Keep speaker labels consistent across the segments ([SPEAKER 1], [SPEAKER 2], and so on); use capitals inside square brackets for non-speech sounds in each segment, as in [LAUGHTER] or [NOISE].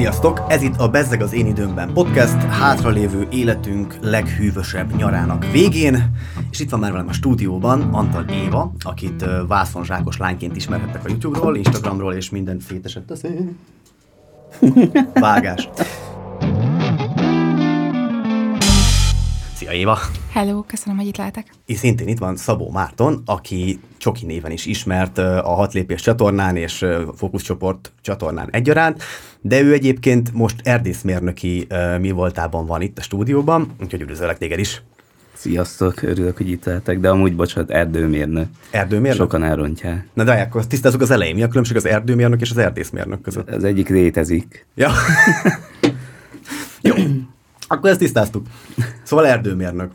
[SPEAKER 1] Sziasztok! Ez itt a Bezzeg az én időmben podcast, hátralévő életünk leghűvösebb nyarának végén, és itt van már velem a stúdióban Antal Éva, akit vászonzsákos lányként ismerhettek a YouTube-ról, Instagramról, és minden szétesett a szél. [LAUGHS] Vágás. Szia Éva!
[SPEAKER 2] Hello, köszönöm, hogy itt lehetek.
[SPEAKER 1] És szintén itt van Szabó Márton, aki Csoki néven is ismert a Hat Lépés csatornán és Fókuszcsoport csatornán egyaránt, de ő egyébként most erdészmérnöki mi voltában van itt a stúdióban, úgyhogy üdvözöllek téged is.
[SPEAKER 3] Sziasztok, örülök, hogy itt lehetek, de amúgy, bocsánat, erdőmérnök.
[SPEAKER 1] Erdőmérnök?
[SPEAKER 3] Sokan elrontják.
[SPEAKER 1] Na de akkor tisztázzuk az elején. Mi a különbség az erdőmérnök és az erdészmérnök között?
[SPEAKER 3] Az egyik létezik.
[SPEAKER 1] Ja. [LAUGHS] Jó, akkor ezt tisztáztuk. Szóval erdőmérnök.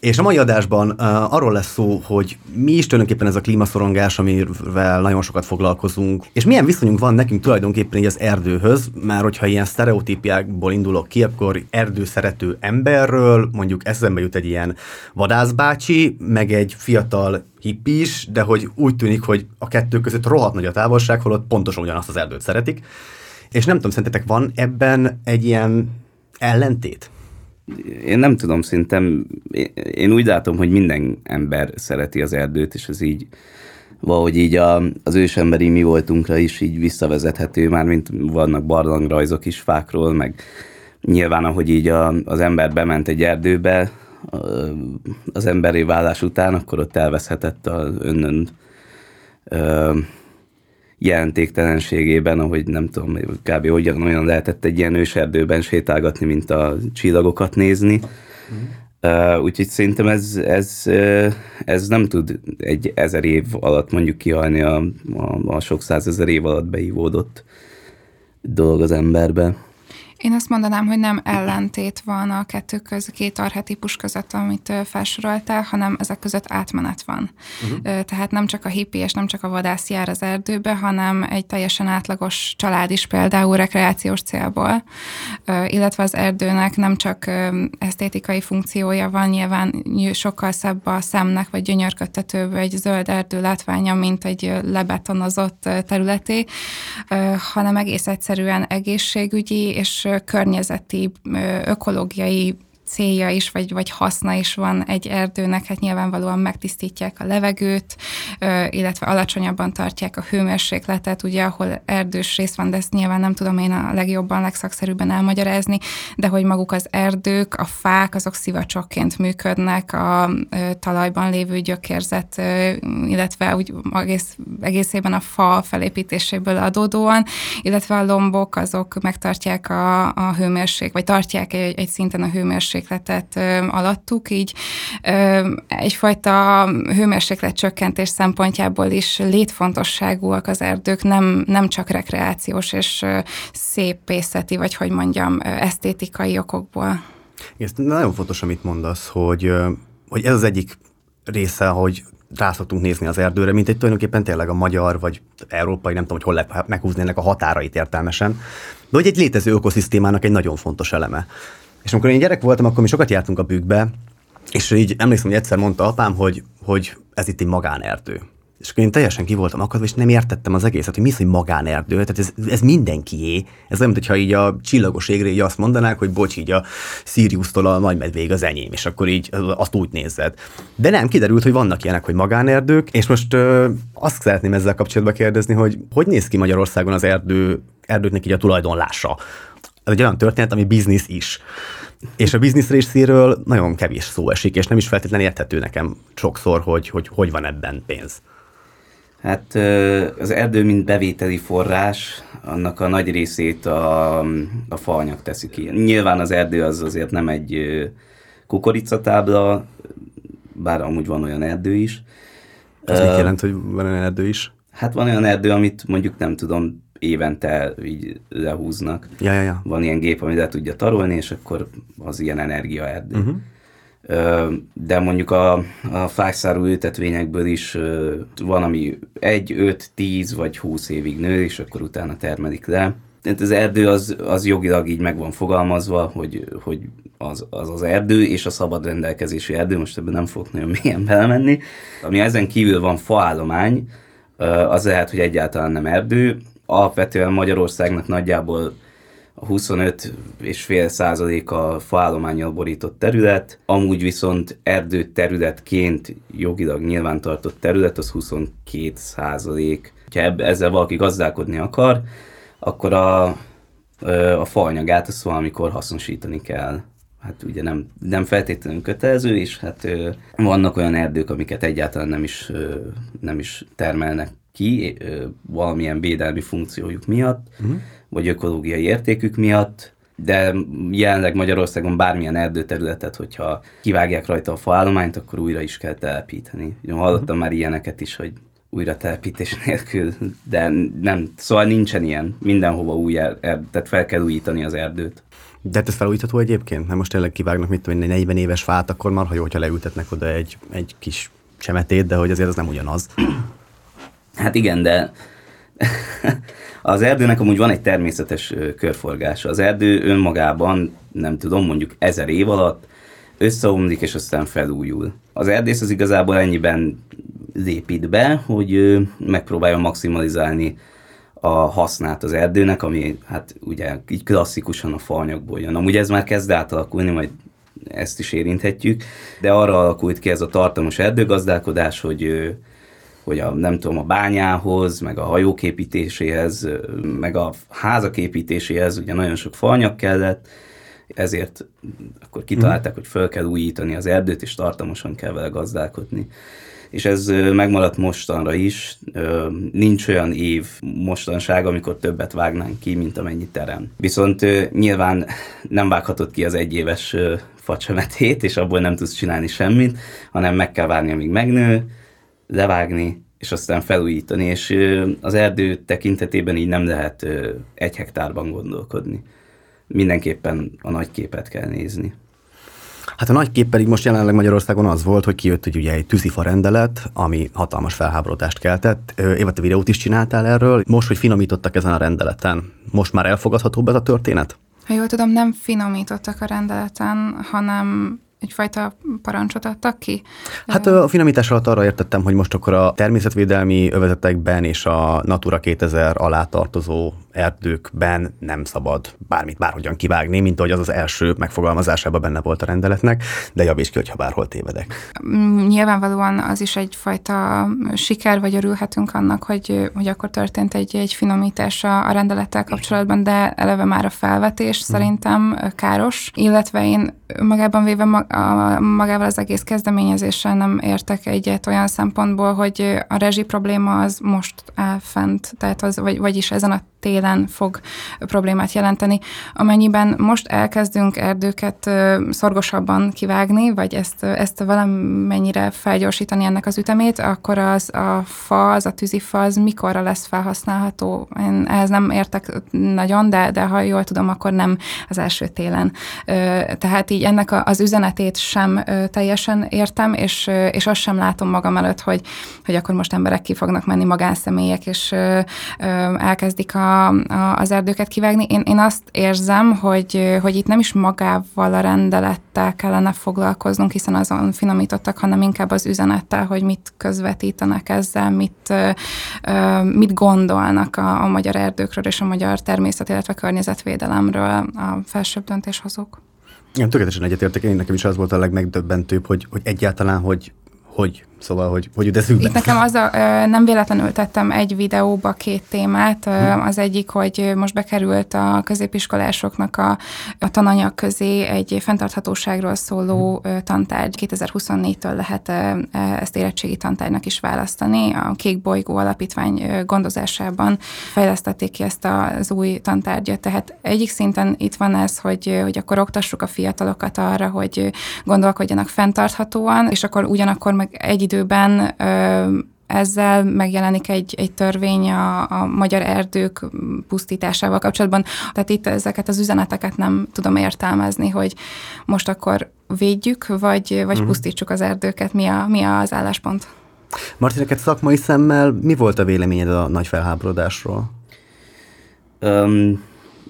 [SPEAKER 1] És a mai adásban uh, arról lesz szó, hogy mi is tulajdonképpen ez a klímaszorongás, amivel nagyon sokat foglalkozunk, és milyen viszonyunk van nekünk tulajdonképpen így az erdőhöz, mert hogyha ilyen sztereotípiákból indulok ki, akkor erdőszerető emberről mondjuk eszembe jut egy ilyen vadászbácsi, meg egy fiatal hippi is, de hogy úgy tűnik, hogy a kettő között rohadt nagy a távolság, holott pontosan ugyanazt az erdőt szeretik. És nem tudom, szerintetek van ebben egy ilyen ellentét?
[SPEAKER 3] Én nem tudom, szerintem én úgy látom, hogy minden ember szereti az erdőt, és ez így valahogy így a, az ősemberi mi voltunkra is így visszavezethető, már mint vannak barlangrajzok is fákról, meg nyilván ahogy így a, az ember bement egy erdőbe az emberi vállás után, akkor ott elveszhetett az önnön jelentéktelenségében, ahogy nem tudom, kb. hogyan olyan lehetett egy ilyen őserdőben sétálgatni, mint a csillagokat nézni. Mm. Uh, úgyhogy szerintem ez, ez, ez nem tud egy ezer év alatt mondjuk kihalni a, a, a sok százezer év alatt beívódott dolog az emberbe.
[SPEAKER 2] Én azt mondanám, hogy nem ellentét van a kettő köz, két arhetipus között, amit felsoroltál, hanem ezek között átmenet van. Uh-huh. Tehát nem csak a hippi és nem csak a vadász jár az erdőbe, hanem egy teljesen átlagos család is például rekreációs célból, illetve az erdőnek nem csak esztétikai funkciója van, nyilván sokkal szebb a szemnek, vagy gyönyörködtetőbb egy zöld erdő látványa, mint egy lebetonozott területé, hanem egész egyszerűen egészségügyi és környezeti, ökológiai célja is, vagy, vagy haszna is van egy erdőnek, hát nyilvánvalóan megtisztítják a levegőt, illetve alacsonyabban tartják a hőmérsékletet, ugye, ahol erdős rész van, de ezt nyilván nem tudom én a legjobban, legszakszerűbben elmagyarázni, de hogy maguk az erdők, a fák, azok szivacsokként működnek, a talajban lévő gyökérzet, illetve úgy egész, egészében a fa felépítéséből adódóan, illetve a lombok, azok megtartják a, a hőmérség, vagy tartják egy, egy szinten a hőmérsékletet, hőmérsékletet alattuk, így egyfajta hőmérséklet csökkentés szempontjából is létfontosságúak az erdők, nem, nem csak rekreációs és szépészeti, vagy hogy mondjam, esztétikai okokból.
[SPEAKER 1] Ez nagyon fontos, amit mondasz, hogy, hogy ez az egyik része, hogy rá szoktunk nézni az erdőre, mint egy tulajdonképpen tényleg a magyar vagy európai, nem tudom, hogy hol lehet meghúzni ennek a határait értelmesen, de hogy egy létező ökoszisztémának egy nagyon fontos eleme. És amikor én gyerek voltam, akkor mi sokat jártunk a bükkbe, és így emlékszem, hogy egyszer mondta apám, hogy, hogy ez itt egy magánerdő. És akkor én teljesen ki voltam akadva, és nem értettem az egészet, hogy mi az, hogy magánerdő. Tehát ez, ez mindenkié. Ez olyan, mintha így a csillagos égre így azt mondanák, hogy bocs, így a Sirius-tól a nagy medvég az enyém, és akkor így azt úgy nézed. De nem, kiderült, hogy vannak ilyenek, hogy magánerdők, és most ö, azt szeretném ezzel kapcsolatban kérdezni, hogy hogy néz ki Magyarországon az erdő, erdőknek így a tulajdonlása? Ez egy olyan történet, ami biznisz is. És a biznisz részéről nagyon kevés szó esik, és nem is feltétlenül érthető nekem sokszor, hogy hogy, hogy van ebben pénz.
[SPEAKER 3] Hát az erdő, mint bevételi forrás, annak a nagy részét a, a faanyag teszi ki. Nyilván az erdő az azért nem egy kukoricatábla, bár amúgy van olyan erdő is.
[SPEAKER 1] Ez uh, mit jelent, hogy van olyan erdő is?
[SPEAKER 3] Hát van olyan erdő, amit mondjuk nem tudom, évente így lehúznak.
[SPEAKER 1] Ja, ja, ja.
[SPEAKER 3] Van ilyen gép, ami le tudja tarolni, és akkor az ilyen energiaerdő. Uh-huh. De mondjuk a, a fájszárú ültetvényekből is van, ami egy, öt, tíz vagy húsz évig nő, és akkor utána termelik le. Tehát az erdő az, az jogilag így meg van fogalmazva, hogy, hogy az, az az erdő és a szabad rendelkezési erdő, most ebben nem fogok nagyon mélyen belemenni. Ami ezen kívül van faállomány, az lehet, hogy egyáltalán nem erdő, alapvetően Magyarországnak nagyjából a 25,5 százalék a faállományjal borított terület, amúgy viszont erdő területként jogilag nyilvántartott terület az 22 százalék. Ha ezzel valaki gazdálkodni akar, akkor a, a faanyagát azt valamikor hasznosítani kell hát ugye nem, nem feltétlenül kötelező, és hát vannak olyan erdők, amiket egyáltalán nem is, nem is termelnek ki valamilyen védelmi funkciójuk miatt, uh-huh. vagy ökológiai értékük miatt, de jelenleg Magyarországon bármilyen erdőterületet, hogyha kivágják rajta a faállományt, akkor újra is kell telepíteni. Ugye, hallottam uh-huh. már ilyeneket is, hogy újra telepítés [LAUGHS] nélkül, de nem, szóval nincsen ilyen. Mindenhova új, er, tehát fel kell újítani az erdőt.
[SPEAKER 1] De hát ez felújítható egyébként? Mert most tényleg kivágnak, mit tudom, egy 40 éves fát, akkor már ha jó, hogyha leültetnek oda egy, egy kis csemetét, de hogy azért az nem ugyanaz.
[SPEAKER 3] Hát igen, de [LAUGHS] az erdőnek amúgy van egy természetes körforgása. Az erdő önmagában, nem tudom, mondjuk ezer év alatt összeomlik, és aztán felújul. Az erdész az igazából ennyiben lépít be, hogy megpróbálja maximalizálni a hasznát az erdőnek, ami hát ugye így klasszikusan a faanyagból jön. Amúgy ez már kezd átalakulni, majd ezt is érinthetjük, de arra alakult ki ez a tartalmas erdőgazdálkodás, hogy hogy a, nem tudom, a bányához, meg a hajók építéséhez, meg a házak építéséhez ugye nagyon sok faanyag kellett, ezért akkor kitalálták, mm. hogy föl kell újítani az erdőt, és tartalmasan kell vele gazdálkodni és ez megmaradt mostanra is. Nincs olyan év mostanság, amikor többet vágnánk ki, mint amennyi terem. Viszont nyilván nem vághatod ki az egyéves facsemetét, és abból nem tudsz csinálni semmit, hanem meg kell várni, amíg megnő, levágni, és aztán felújítani, és az erdő tekintetében így nem lehet egy hektárban gondolkodni. Mindenképpen a nagy képet kell nézni.
[SPEAKER 1] Hát a nagy kép pedig most jelenleg Magyarországon az volt, hogy kijött hogy ugye egy tűzifa rendelet, ami hatalmas felháborodást keltett. Éva, te videót is csináltál erről. Most, hogy finomítottak ezen a rendeleten, most már elfogadhatóbb ez a történet?
[SPEAKER 2] Ha jól tudom, nem finomítottak a rendeleten, hanem egyfajta parancsot adtak ki?
[SPEAKER 1] Hát a finomítás alatt arra értettem, hogy most akkor a természetvédelmi övezetekben és a Natura 2000 alá tartozó erdőkben nem szabad bármit bárhogyan kivágni, mint ahogy az az első megfogalmazásában benne volt a rendeletnek, de javíts ki, hogyha bárhol tévedek.
[SPEAKER 2] Mm, nyilvánvalóan az is egyfajta siker, vagy örülhetünk annak, hogy, hogy akkor történt egy, egy finomítás a, a rendelettel kapcsolatban, de eleve már a felvetés hmm. szerintem káros, illetve én magában véve magával az egész kezdeményezéssel nem értek egyet olyan szempontból, hogy a rezsi probléma az most áll fent, tehát az, vagy, vagyis ezen a télen fog problémát jelenteni. Amennyiben most elkezdünk erdőket szorgosabban kivágni, vagy ezt, ezt valamennyire felgyorsítani ennek az ütemét, akkor az a fa, az a tűzifa, az mikorra lesz felhasználható? Én ehhez nem értek nagyon, de, de ha jól tudom, akkor nem az első télen. Tehát így ennek az üzenetét sem teljesen értem, és, és azt sem látom magam előtt, hogy, hogy akkor most emberek ki fognak menni, magánszemélyek, és elkezdik a a, az erdőket kivágni. Én, én azt érzem, hogy, hogy itt nem is magával a rendelettel kellene foglalkoznunk, hiszen azon finomítottak, hanem inkább az üzenettel, hogy mit közvetítenek ezzel, mit, mit gondolnak a, a magyar erdőkről és a magyar természet, illetve környezetvédelemről a felsőbb döntéshozók.
[SPEAKER 1] Igen, tökéletesen egyetértek. Én nekem is az volt a legmegdöbbentőbb, hogy, hogy egyáltalán, hogy hogy Szóval, hogy, hogy jut eszünkbe?
[SPEAKER 2] Itt nekem az a, nem véletlenül tettem egy videóba két témát. Hmm. Az egyik, hogy most bekerült a középiskolásoknak a, a tananyag közé egy fenntarthatóságról szóló hmm. tantárgy. 2024-től lehet ezt érettségi tantárgynak is választani. A Kék Bolygó Alapítvány gondozásában fejlesztették ki ezt az új tantárgyat. Tehát egyik szinten itt van ez, hogy, hogy akkor oktassuk a fiatalokat arra, hogy gondolkodjanak fenntarthatóan, és akkor ugyanakkor meg egy idő időben ezzel megjelenik egy, egy törvény a, a magyar erdők pusztításával kapcsolatban. Tehát itt ezeket az üzeneteket nem tudom értelmezni, hogy most akkor védjük, vagy, vagy uh-huh. pusztítsuk az erdőket, mi, a, mi az álláspont.
[SPEAKER 1] Marti, neked szakmai szemmel mi volt a véleményed a nagy felháborodásról?
[SPEAKER 3] Um,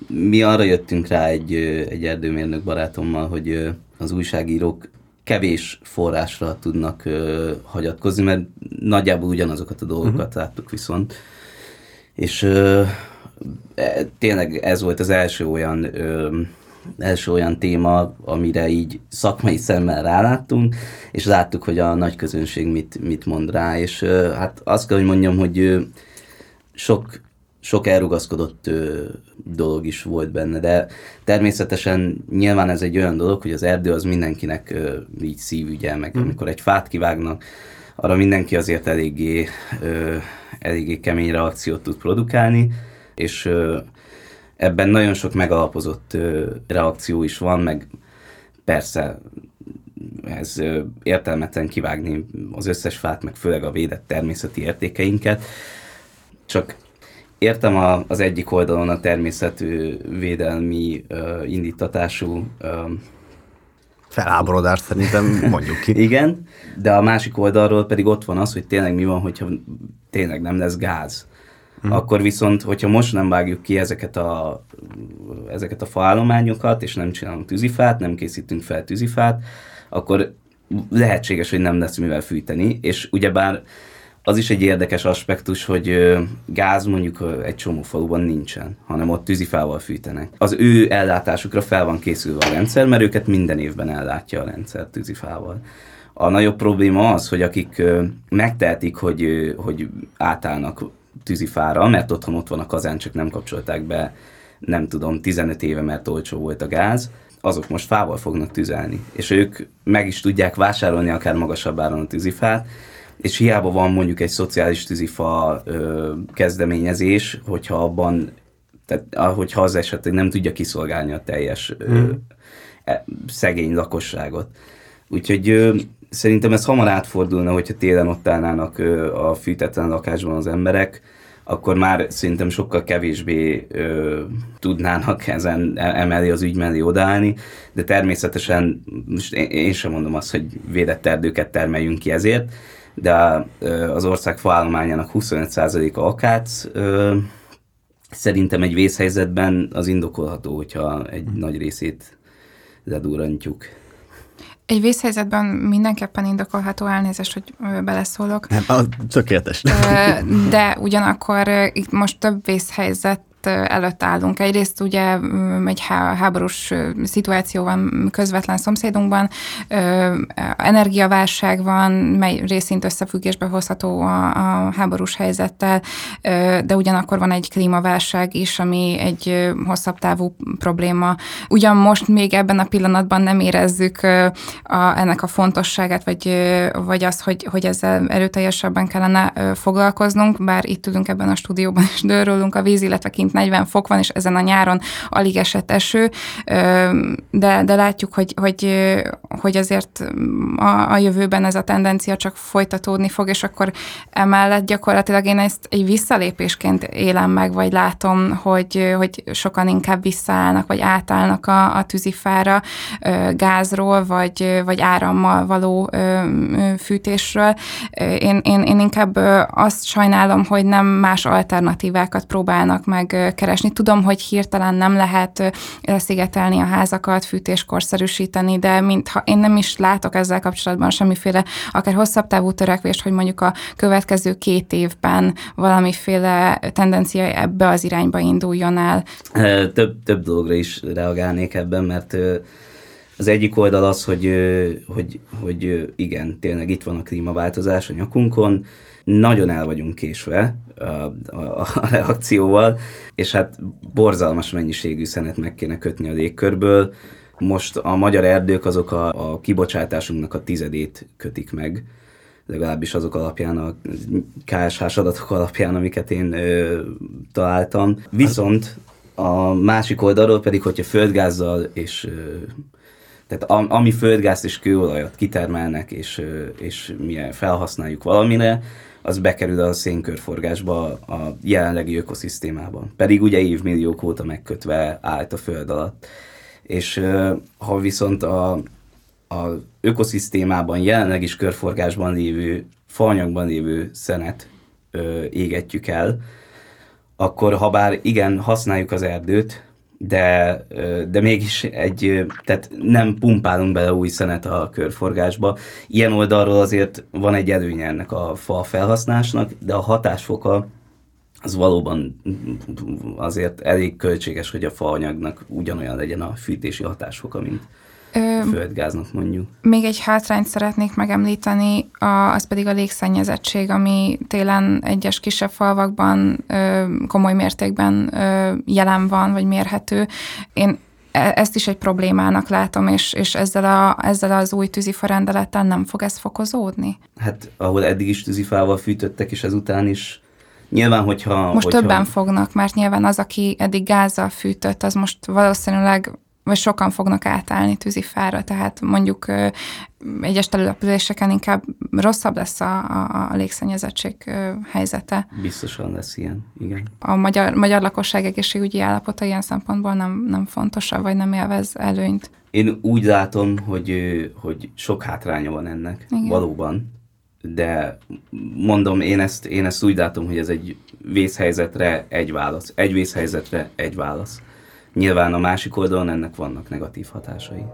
[SPEAKER 3] mi arra jöttünk rá egy, egy erdőmérnök barátommal, hogy az újságírók kevés forrásra tudnak ö, hagyatkozni, mert nagyjából ugyanazokat a dolgokat mm-hmm. láttuk viszont. És ö, e, tényleg ez volt az első olyan ö, első olyan téma, amire így szakmai szemmel ráláttunk, és láttuk, hogy a nagy közönség mit, mit mond rá, és hát azt kell, hogy mondjam, hogy sok sok elrugaszkodott ö, dolog is volt benne, de természetesen nyilván ez egy olyan dolog, hogy az erdő az mindenkinek ö, így szívügye, meg mm. amikor egy fát kivágnak, arra mindenki azért eléggé, ö, eléggé kemény reakciót tud produkálni, és ö, ebben nagyon sok megalapozott ö, reakció is van, meg persze ez ö, értelmetlen kivágni az összes fát, meg főleg a védett természeti értékeinket, csak értem a, az egyik oldalon a természetvédelmi uh, indítatású uh,
[SPEAKER 1] felháborodás szerintem mondjuk ki. [LAUGHS]
[SPEAKER 3] Igen, de a másik oldalról pedig ott van az, hogy tényleg mi van, hogyha tényleg nem lesz gáz. Hmm. Akkor viszont, hogyha most nem vágjuk ki ezeket a, ezeket a faállományokat, és nem csinálunk tűzifát, nem készítünk fel tűzifát, akkor lehetséges, hogy nem lesz mivel fűteni, és ugyebár az is egy érdekes aspektus, hogy gáz mondjuk egy csomó faluban nincsen, hanem ott tűzifával fűtenek. Az ő ellátásukra fel van készülve a rendszer, mert őket minden évben ellátja a rendszer tűzifával. A nagyobb probléma az, hogy akik megtehetik, hogy, hogy átállnak tűzifára, mert otthon ott van a kazán, csak nem kapcsolták be, nem tudom, 15 éve, mert olcsó volt a gáz, azok most fával fognak tüzelni. És ők meg is tudják vásárolni akár magasabb áron a tűzifát, és hiába van mondjuk egy szociális tűzifa ö, kezdeményezés, hogyha abban, tehát hogyha az esetleg nem tudja kiszolgálni a teljes ö, mm. szegény lakosságot. Úgyhogy ö, szerintem ez hamar átfordulna, hogyha télen ott állnának ö, a fűtetlen lakásban az emberek, akkor már szerintem sokkal kevésbé ö, tudnának ezen e, emelni az ügy mellé odállni, de természetesen most én, én sem mondom azt, hogy védett erdőket termeljünk ki ezért, de az ország faállományának 25%-a akác, szerintem egy vészhelyzetben az indokolható, hogyha egy hmm. nagy részét ledurrantjuk.
[SPEAKER 2] Egy vészhelyzetben mindenképpen indokolható elnézést, hogy beleszólok.
[SPEAKER 1] Nem, tökéletes.
[SPEAKER 2] De ugyanakkor itt most több vészhelyzet előtt állunk. Egyrészt ugye mm, egy háborús szituáció van közvetlen szomszédunkban, energiaválság van, mely részint összefüggésbe hozható a, a háborús helyzettel, de ugyanakkor van egy klímaválság is, ami egy hosszabb távú probléma. Ugyan most még ebben a pillanatban nem érezzük a, ennek a fontosságát, vagy, vagy azt, hogy, hogy ezzel erőteljesebben kellene foglalkoznunk, bár itt ülünk ebben a stúdióban, és dőrölünk a víz, illetve kint 40 fok van, és ezen a nyáron alig esett eső, de, de látjuk, hogy, hogy, hogy azért a, a jövőben ez a tendencia csak folytatódni fog, és akkor emellett gyakorlatilag én ezt egy visszalépésként élem meg, vagy látom, hogy, hogy sokan inkább visszaállnak, vagy átállnak a, a tűzifára gázról, vagy, vagy árammal való fűtésről. Én, én, én inkább azt sajnálom, hogy nem más alternatívákat próbálnak meg keresni. Tudom, hogy hirtelen nem lehet szigetelni a házakat, fűtéskorszerűsíteni, de mintha én nem is látok ezzel kapcsolatban semmiféle akár hosszabb távú törekvést, hogy mondjuk a következő két évben valamiféle tendencia ebbe az irányba induljon el.
[SPEAKER 3] Több, több dologra is reagálnék ebben, mert az egyik oldal az, hogy, hogy, hogy igen, tényleg itt van a klímaváltozás a nyakunkon, nagyon el vagyunk késve a, a, a reakcióval, és hát borzalmas mennyiségű szenet meg kéne kötni a légkörből. Most a magyar erdők azok a, a kibocsátásunknak a tizedét kötik meg, legalábbis azok alapján, a KSH adatok alapján, amiket én ö, találtam. Viszont a másik oldalról pedig, hogyha földgázzal és ö, tehát ami földgázt és kőolajat kitermelnek, és, és mi felhasználjuk valamire, az bekerül a szénkörforgásba a jelenlegi ökoszisztémában. Pedig ugye évmilliók óta megkötve állt a föld alatt. És ha viszont a, a ökoszisztémában jelenleg is körforgásban lévő, faanyagban lévő szenet ö, égetjük el, akkor ha bár igen, használjuk az erdőt, de, de mégis egy, tehát nem pumpálunk bele új szenet a körforgásba. Ilyen oldalról azért van egy előnye ennek a fa felhasználásnak, de a hatásfoka az valóban azért elég költséges, hogy a faanyagnak ugyanolyan legyen a fűtési hatásfoka, mint Ö, földgáznak mondjuk.
[SPEAKER 2] Még egy hátrányt szeretnék megemlíteni, az pedig a légszennyezettség, ami télen egyes kisebb falvakban ö, komoly mértékben ö, jelen van, vagy mérhető. Én e, ezt is egy problémának látom, és, és ezzel, a, ezzel az új tűzifa rendelettel nem fog ez fokozódni?
[SPEAKER 3] Hát ahol eddig is tűzifával fűtöttek, és ezután is Nyilván, hogyha...
[SPEAKER 2] Most
[SPEAKER 3] hogyha...
[SPEAKER 2] többen fognak, mert nyilván az, aki eddig gázzal fűtött, az most valószínűleg vagy sokan fognak átállni tűzifára, tehát mondjuk egyes településeken inkább rosszabb lesz a, a, a légszennyezettség helyzete.
[SPEAKER 3] Biztosan lesz ilyen, igen.
[SPEAKER 2] A magyar, magyar lakosság egészségügyi állapota ilyen szempontból nem, nem fontosabb, vagy nem élvez előnyt.
[SPEAKER 3] Én úgy látom, hogy, hogy sok hátránya van ennek, igen. valóban, de mondom, én ezt, én ezt úgy látom, hogy ez egy vészhelyzetre egy válasz. Egy vészhelyzetre egy válasz. Nyilván a másik oldalon ennek vannak negatív hatásai.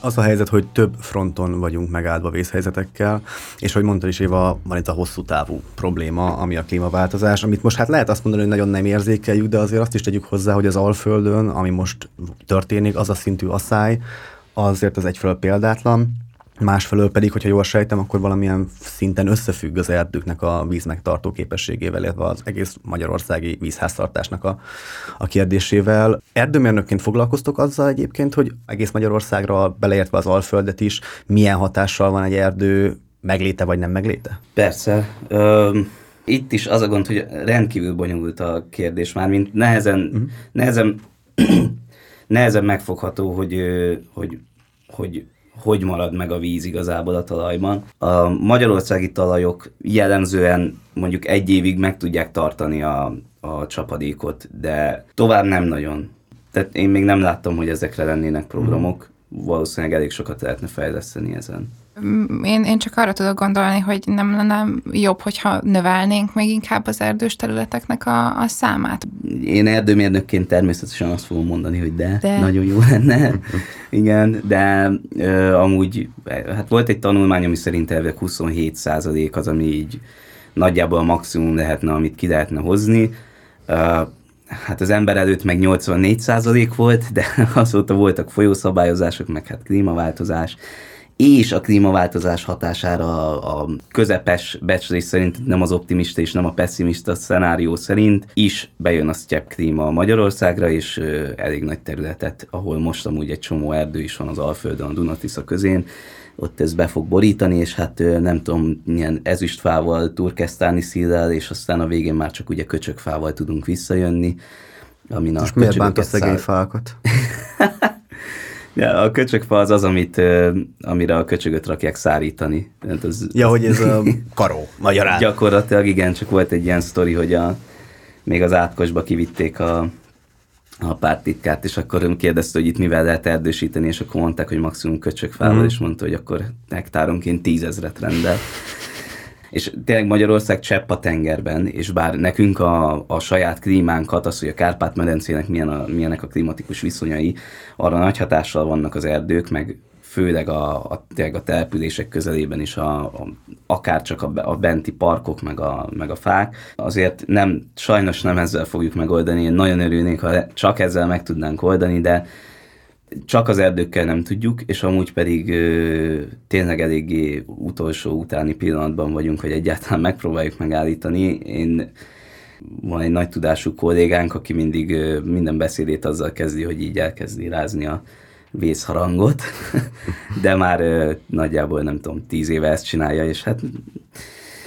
[SPEAKER 1] Az a helyzet, hogy több fronton vagyunk megáldva vészhelyzetekkel, és hogy mondta is Éva, van itt a hosszú távú probléma, ami a klímaváltozás, amit most hát lehet azt mondani, hogy nagyon nem érzékeljük, de azért azt is tegyük hozzá, hogy az Alföldön, ami most történik, az a szintű asszály, azért az egyfelől példátlan, Másfelől pedig, hogyha jól sejtem, akkor valamilyen szinten összefügg az erdőknek a víz megtartó képességével, illetve az egész magyarországi vízháztartásnak a, a kérdésével. Erdőmérnökként foglalkoztok azzal egyébként, hogy egész Magyarországra, beleértve az Alföldet is, milyen hatással van egy erdő megléte vagy nem megléte?
[SPEAKER 3] Persze. Ö, itt is az a gond, hogy rendkívül bonyolult a kérdés már, mint nehezen, uh-huh. nehezen, [CLEARS THROAT] nehezen megfogható, hogy, hogy, hogy hogy marad meg a víz igazából a talajban. A magyarországi talajok jellemzően mondjuk egy évig meg tudják tartani a, a csapadékot, de tovább nem nagyon. Tehát én még nem láttam, hogy ezekre lennének programok. Valószínűleg elég sokat lehetne fejleszteni ezen.
[SPEAKER 2] Én, én csak arra tudok gondolni, hogy nem lenne jobb, hogyha növelnénk még inkább az erdős területeknek a, a számát.
[SPEAKER 3] Én erdőmérnökként természetesen azt fogom mondani, hogy de, de. nagyon jó lenne. Igen, de ö, amúgy hát volt egy tanulmány, ami szerint elvileg 27 az, ami így nagyjából a maximum lehetne, amit ki lehetne hozni. Ö, hát az ember előtt meg 84 volt, de [LAUGHS] azóta voltak folyószabályozások, meg hát klímaváltozás, és a klímaváltozás hatására a közepes becslés szerint, nem az optimista és nem a pessimista szenárió szerint is bejön a steppe klíma Magyarországra, és elég nagy területet, ahol most amúgy egy csomó erdő is van az Alföldön, a Dunatisza közén, ott ez be fog borítani, és hát nem tudom, milyen ezüstfával, turkesztáni szíllel, és aztán a végén már csak ugye köcsökfával tudunk visszajönni.
[SPEAKER 1] Amin a Most miért bánt a szegény fákat? [LAUGHS]
[SPEAKER 3] Ja, a köcsögfa az az, amit, amire a köcsögöt rakják szárítani.
[SPEAKER 1] Hát az, ja, hogy ez a karó, magyarán.
[SPEAKER 3] Gyakorlatilag igen, csak volt egy ilyen sztori, hogy a, még az átkosba kivitték a, a pártitkát, és akkor kérdezte, hogy itt mivel lehet erdősíteni, és akkor mondták, hogy maximum köcsögfával, mm. és mondta, hogy akkor hektáronként tízezret rendel és tényleg Magyarország csepp a tengerben, és bár nekünk a, a saját klímánkat, az, hogy a Kárpát-medencének milyen a, milyenek a klimatikus viszonyai, arra nagy hatással vannak az erdők, meg főleg a, a, tényleg a települések közelében is, a, a, akár csak a, a benti parkok, meg a, meg a fák. Azért nem, sajnos nem ezzel fogjuk megoldani, én nagyon örülnék, ha csak ezzel meg tudnánk oldani, de csak az erdőkkel nem tudjuk, és amúgy pedig ö, tényleg eléggé utolsó utáni pillanatban vagyunk, hogy egyáltalán megpróbáljuk megállítani. Én van egy nagy tudású kollégánk, aki mindig ö, minden beszédét azzal kezdi, hogy így elkezdi rázni a vészharangot, [LAUGHS] de már ö, nagyjából nem tudom, tíz éve ezt csinálja, és hát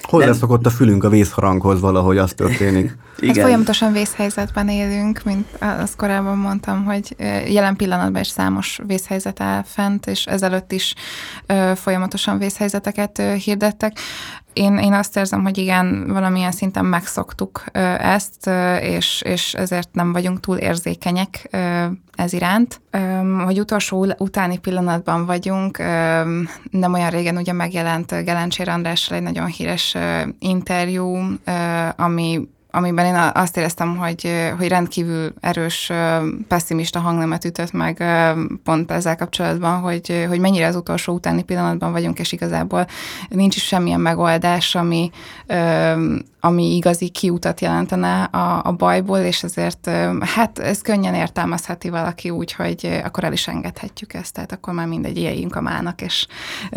[SPEAKER 1] Hozzászokott a fülünk a vészharanghoz valahogy, az történik. [LAUGHS]
[SPEAKER 2] Igen. Hát folyamatosan vészhelyzetben élünk, mint azt korábban mondtam, hogy jelen pillanatban is számos vészhelyzet áll fent, és ezelőtt is folyamatosan vészhelyzeteket hirdettek. Én, én azt érzem, hogy igen, valamilyen szinten megszoktuk ezt, és, és ezért nem vagyunk túl érzékenyek ez iránt. Hogy utolsó utáni pillanatban vagyunk, nem olyan régen ugye megjelent Gelencsér Andrással egy nagyon híres interjú, ami amiben én azt éreztem, hogy, hogy rendkívül erős pessimista hangnemet ütött meg pont ezzel kapcsolatban, hogy, hogy mennyire az utolsó utáni pillanatban vagyunk, és igazából nincs is semmilyen megoldás, ami, ami igazi kiutat jelentene a, a bajból, és ezért hát ez könnyen értelmezheti valaki úgy, hogy akkor el is engedhetjük ezt, tehát akkor már mindegy, éljünk a mának, és,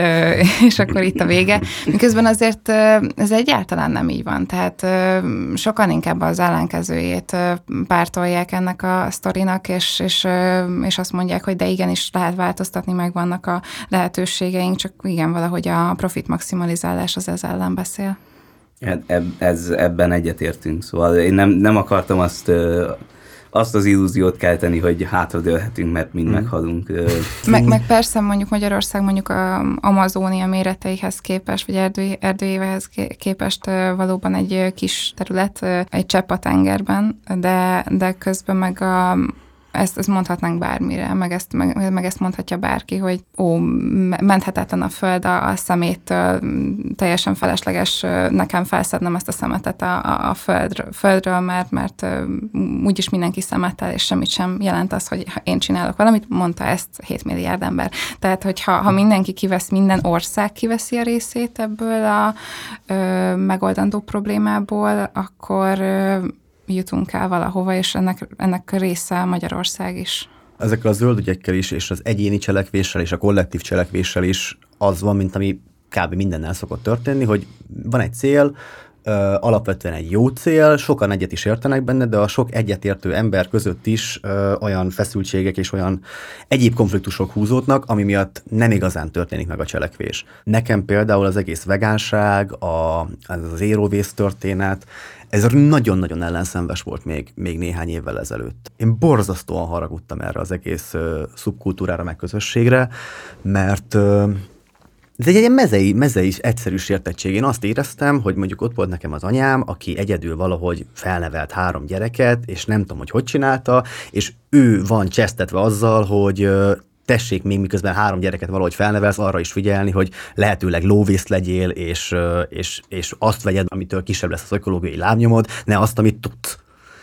[SPEAKER 2] [LAUGHS] és akkor itt a vége. Miközben azért ez egyáltalán nem így van, tehát sokan inkább az ellenkezőjét pártolják ennek a sztorinak, és, és, és azt mondják, hogy de igenis lehet változtatni, meg vannak a lehetőségeink, csak igen, valahogy a profit maximalizálás az ez ellen beszél.
[SPEAKER 3] Ez, ez, ebben egyetértünk, szóval én nem, nem akartam azt azt az illúziót kelteni, hogy hátradőlhetünk, mert mind hmm. meghalunk.
[SPEAKER 2] Meg, meg persze mondjuk Magyarország mondjuk a Amazónia méreteihez képest, vagy erdő, erdőjével képest valóban egy kis terület, egy csepp a tengerben, de, de közben meg a, ezt, ezt mondhatnánk bármire, meg ezt, meg, meg ezt mondhatja bárki, hogy ó, menthetetlen a föld a, a szeméttől, teljesen felesleges nekem felszednem ezt a szemetet a, a, a föld, földről, mert, mert úgyis mindenki szemetel, és semmit sem jelent az, hogy én csinálok valamit, mondta ezt 7 milliárd ember. Tehát, hogyha ha mindenki kivesz, minden ország kiveszi a részét ebből a ö, megoldandó problémából, akkor jutunk el valahova, és ennek, ennek része Magyarország is.
[SPEAKER 1] Ezekkel a zöld ügyekkel is, és az egyéni cselekvéssel, és a kollektív cselekvéssel is az van, mint ami kb. mindennel szokott történni, hogy van egy cél, alapvetően egy jó cél, sokan egyet is értenek benne, de a sok egyetértő ember között is ö, olyan feszültségek és olyan egyéb konfliktusok húzódnak, ami miatt nem igazán történik meg a cselekvés. Nekem például az egész vegánság, a, az, éróvész történet, ez nagyon-nagyon ellenszenves volt még, még néhány évvel ezelőtt. Én borzasztóan haragudtam erre az egész uh, szubkultúrára, meg közösségre, mert uh, ez egy ilyen mezei, mezei egyszerű sértettség. Én azt éreztem, hogy mondjuk ott volt nekem az anyám, aki egyedül valahogy felnevelt három gyereket, és nem tudom, hogy hogy csinálta, és ő van csesztetve azzal, hogy tessék még miközben három gyereket valahogy felnevelsz, arra is figyelni, hogy lehetőleg lóvészt legyél, és, és, és azt vegyed, amitől kisebb lesz az ökológiai lábnyomod, ne azt, amit tudsz.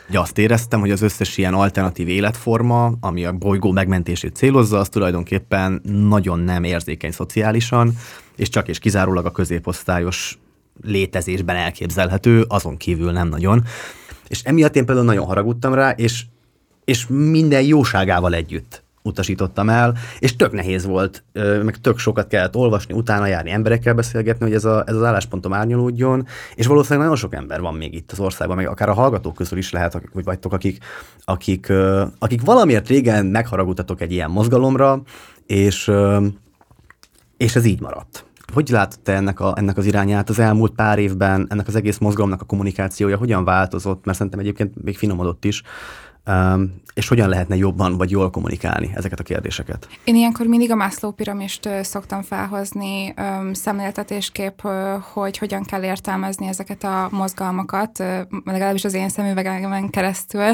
[SPEAKER 1] Ugye azt éreztem, hogy az összes ilyen alternatív életforma, ami a bolygó megmentését célozza, az tulajdonképpen nagyon nem érzékeny szociálisan, és csak és kizárólag a középosztályos létezésben elképzelhető, azon kívül nem nagyon. És emiatt én például nagyon haragudtam rá, és, és minden jóságával együtt utasítottam el, és tök nehéz volt, meg tök sokat kellett olvasni, utána járni, emberekkel beszélgetni, hogy ez, a, ez az álláspontom árnyalódjon, és valószínűleg nagyon sok ember van még itt az országban, meg akár a hallgatók közül is lehet, hogy vagytok, akik, akik, akik valamiért régen megharagudtatok egy ilyen mozgalomra, és, és ez így maradt. Hogy látod te ennek, a, ennek az irányát az elmúlt pár évben, ennek az egész mozgalomnak a kommunikációja hogyan változott, mert szerintem egyébként még finomodott is, és hogyan lehetne jobban vagy jól kommunikálni ezeket a kérdéseket?
[SPEAKER 2] Én ilyenkor mindig a Maslow piramist szoktam felhozni szemléltetésképp, hogy hogyan kell értelmezni ezeket a mozgalmakat, legalábbis az én szemüvegemen keresztül.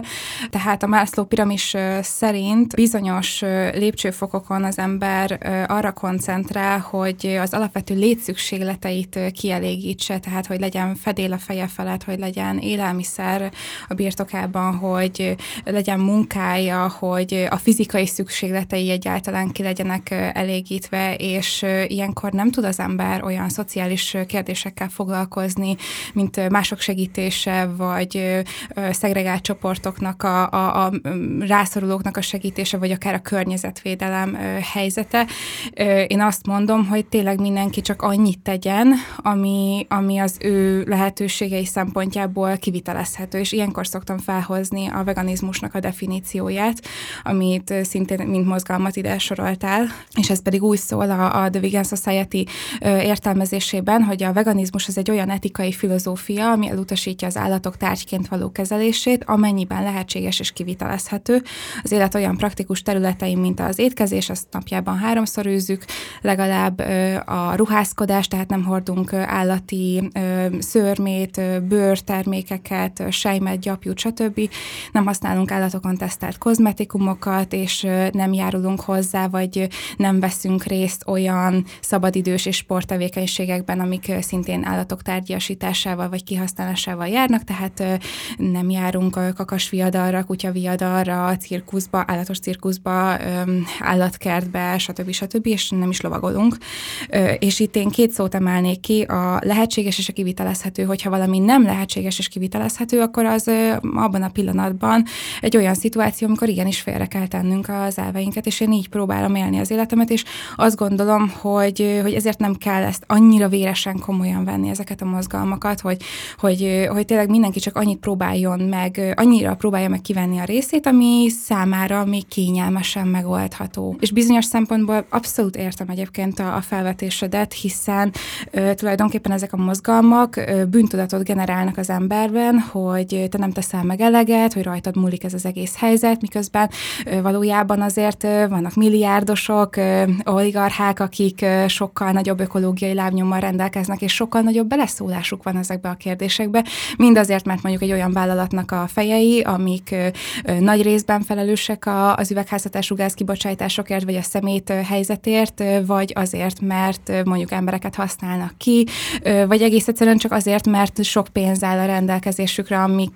[SPEAKER 2] Tehát a Maslow piramis szerint bizonyos lépcsőfokokon az ember arra koncentrál, hogy az alapvető létszükségleteit kielégítse, tehát hogy legyen fedél a feje felett, hogy legyen élelmiszer a birtokában, hogy legyen munkája, hogy a fizikai szükségletei egyáltalán ki legyenek elégítve, és ilyenkor nem tud az ember olyan szociális kérdésekkel foglalkozni, mint mások segítése, vagy szegregált csoportoknak, a, a, a rászorulóknak a segítése, vagy akár a környezetvédelem helyzete. Én azt mondom, hogy tényleg mindenki csak annyit tegyen, ami, ami az ő lehetőségei szempontjából kivitelezhető, és ilyenkor szoktam felhozni a veganizmus veganizmusnak a definícióját, amit szintén mint mozgalmat ide soroltál, és ez pedig úgy szól a, a The Vegan Society értelmezésében, hogy a veganizmus az egy olyan etikai filozófia, ami elutasítja az állatok tárgyként való kezelését, amennyiben lehetséges és kivitelezhető. Az élet olyan praktikus területein, mint az étkezés, azt napjában háromszor űzzük, legalább a ruházkodás, tehát nem hordunk állati szörmét, bőrtermékeket, sejmet, gyapjút, stb. Nem használunk használunk állatokon tesztelt kozmetikumokat, és nem járulunk hozzá, vagy nem veszünk részt olyan szabadidős és sporttevékenységekben, amik szintén állatok tárgyasításával vagy kihasználásával járnak, tehát nem járunk kakasviadalra, kutyaviadalra, cirkuszba, állatos cirkuszba, állatkertbe, stb. stb. és nem is lovagolunk. És itt én két szót emelnék ki, a lehetséges és a kivitelezhető, hogyha valami nem lehetséges és kivitelezhető, akkor az abban a pillanatban egy olyan szituáció, amikor igenis félre kell tennünk az elveinket, és én így próbálom élni az életemet, és azt gondolom, hogy, hogy ezért nem kell ezt annyira véresen komolyan venni ezeket a mozgalmakat, hogy, hogy, hogy tényleg mindenki csak annyit próbáljon meg, annyira próbálja meg kivenni a részét, ami számára még kényelmesen megoldható. És bizonyos szempontból abszolút értem egyébként a, a felvetésedet, hiszen ö, tulajdonképpen ezek a mozgalmak ö, bűntudatot generálnak az emberben, hogy te nem teszel meg eleget, hogy rajtad múlik ez az egész helyzet, miközben valójában azért vannak milliárdosok, oligarchák, akik sokkal nagyobb ökológiai lábnyommal rendelkeznek, és sokkal nagyobb beleszólásuk van ezekbe a kérdésekbe, mind azért, mert mondjuk egy olyan vállalatnak a fejei, amik nagy részben felelősek az üvegházhatású gázkibocsátásokért, vagy a szemét helyzetért, vagy azért, mert mondjuk embereket használnak ki, vagy egész egyszerűen csak azért, mert sok pénz áll a rendelkezésükre, amik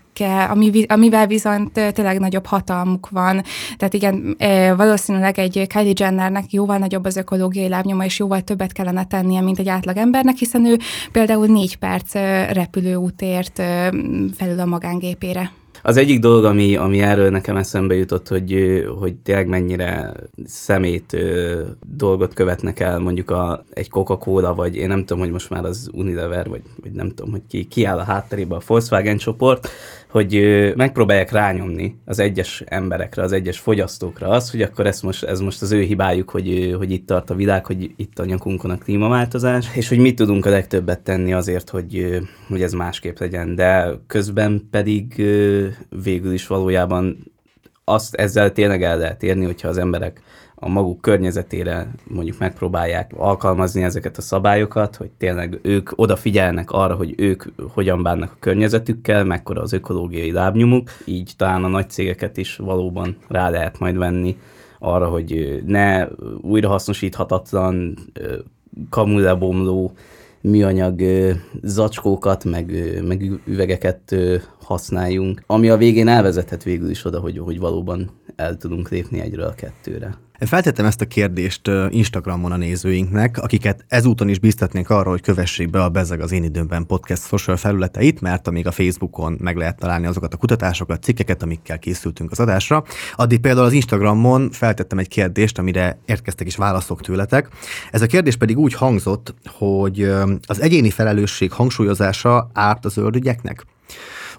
[SPEAKER 2] ami, amivel viszont tényleg nagyobb hatalmuk van. Tehát igen, valószínűleg egy Kylie Jennernek jóval nagyobb az ökológiai lábnyoma, és jóval többet kellene tennie, mint egy átlag embernek, hiszen ő például négy perc repülőútért felül a magángépére.
[SPEAKER 3] Az egyik dolog, ami, ami erről nekem eszembe jutott, hogy, hogy tényleg mennyire szemét dolgot követnek el mondjuk a, egy Coca-Cola, vagy én nem tudom, hogy most már az Unilever, vagy, vagy nem tudom, hogy ki, ki áll a hátterébe a Volkswagen csoport, hogy megpróbálják rányomni az egyes emberekre, az egyes fogyasztókra az, hogy akkor ez most, ez most az ő hibájuk, hogy, hogy itt tart a világ, hogy itt a nyakunkon a klímaváltozás, és hogy mit tudunk a legtöbbet tenni azért, hogy, hogy ez másképp legyen. De közben pedig végül is valójában azt ezzel tényleg el lehet érni, hogyha az emberek a maguk környezetére mondjuk megpróbálják alkalmazni ezeket a szabályokat, hogy tényleg ők odafigyelnek arra, hogy ők hogyan bánnak a környezetükkel, mekkora az ökológiai lábnyomuk, így talán a nagy cégeket is valóban rá lehet majd venni arra, hogy ne újrahasznosíthatatlan, kamulebomló műanyag zacskókat, meg, meg üvegeket használjunk, ami a végén elvezethet végül is oda, hogy, hogy valóban el tudunk lépni egyről a kettőre.
[SPEAKER 1] Feltettem ezt a kérdést Instagramon a nézőinknek, akiket ezúton is biztatnék arra, hogy kövessék be a Bezeg az én időmben podcast social felületeit, mert amíg a Facebookon meg lehet találni azokat a kutatásokat, cikkeket, amikkel készültünk az adásra. Addig például az Instagramon feltettem egy kérdést, amire érkeztek is válaszok tőletek. Ez a kérdés pedig úgy hangzott, hogy az egyéni felelősség hangsúlyozása árt az ördügyeknek?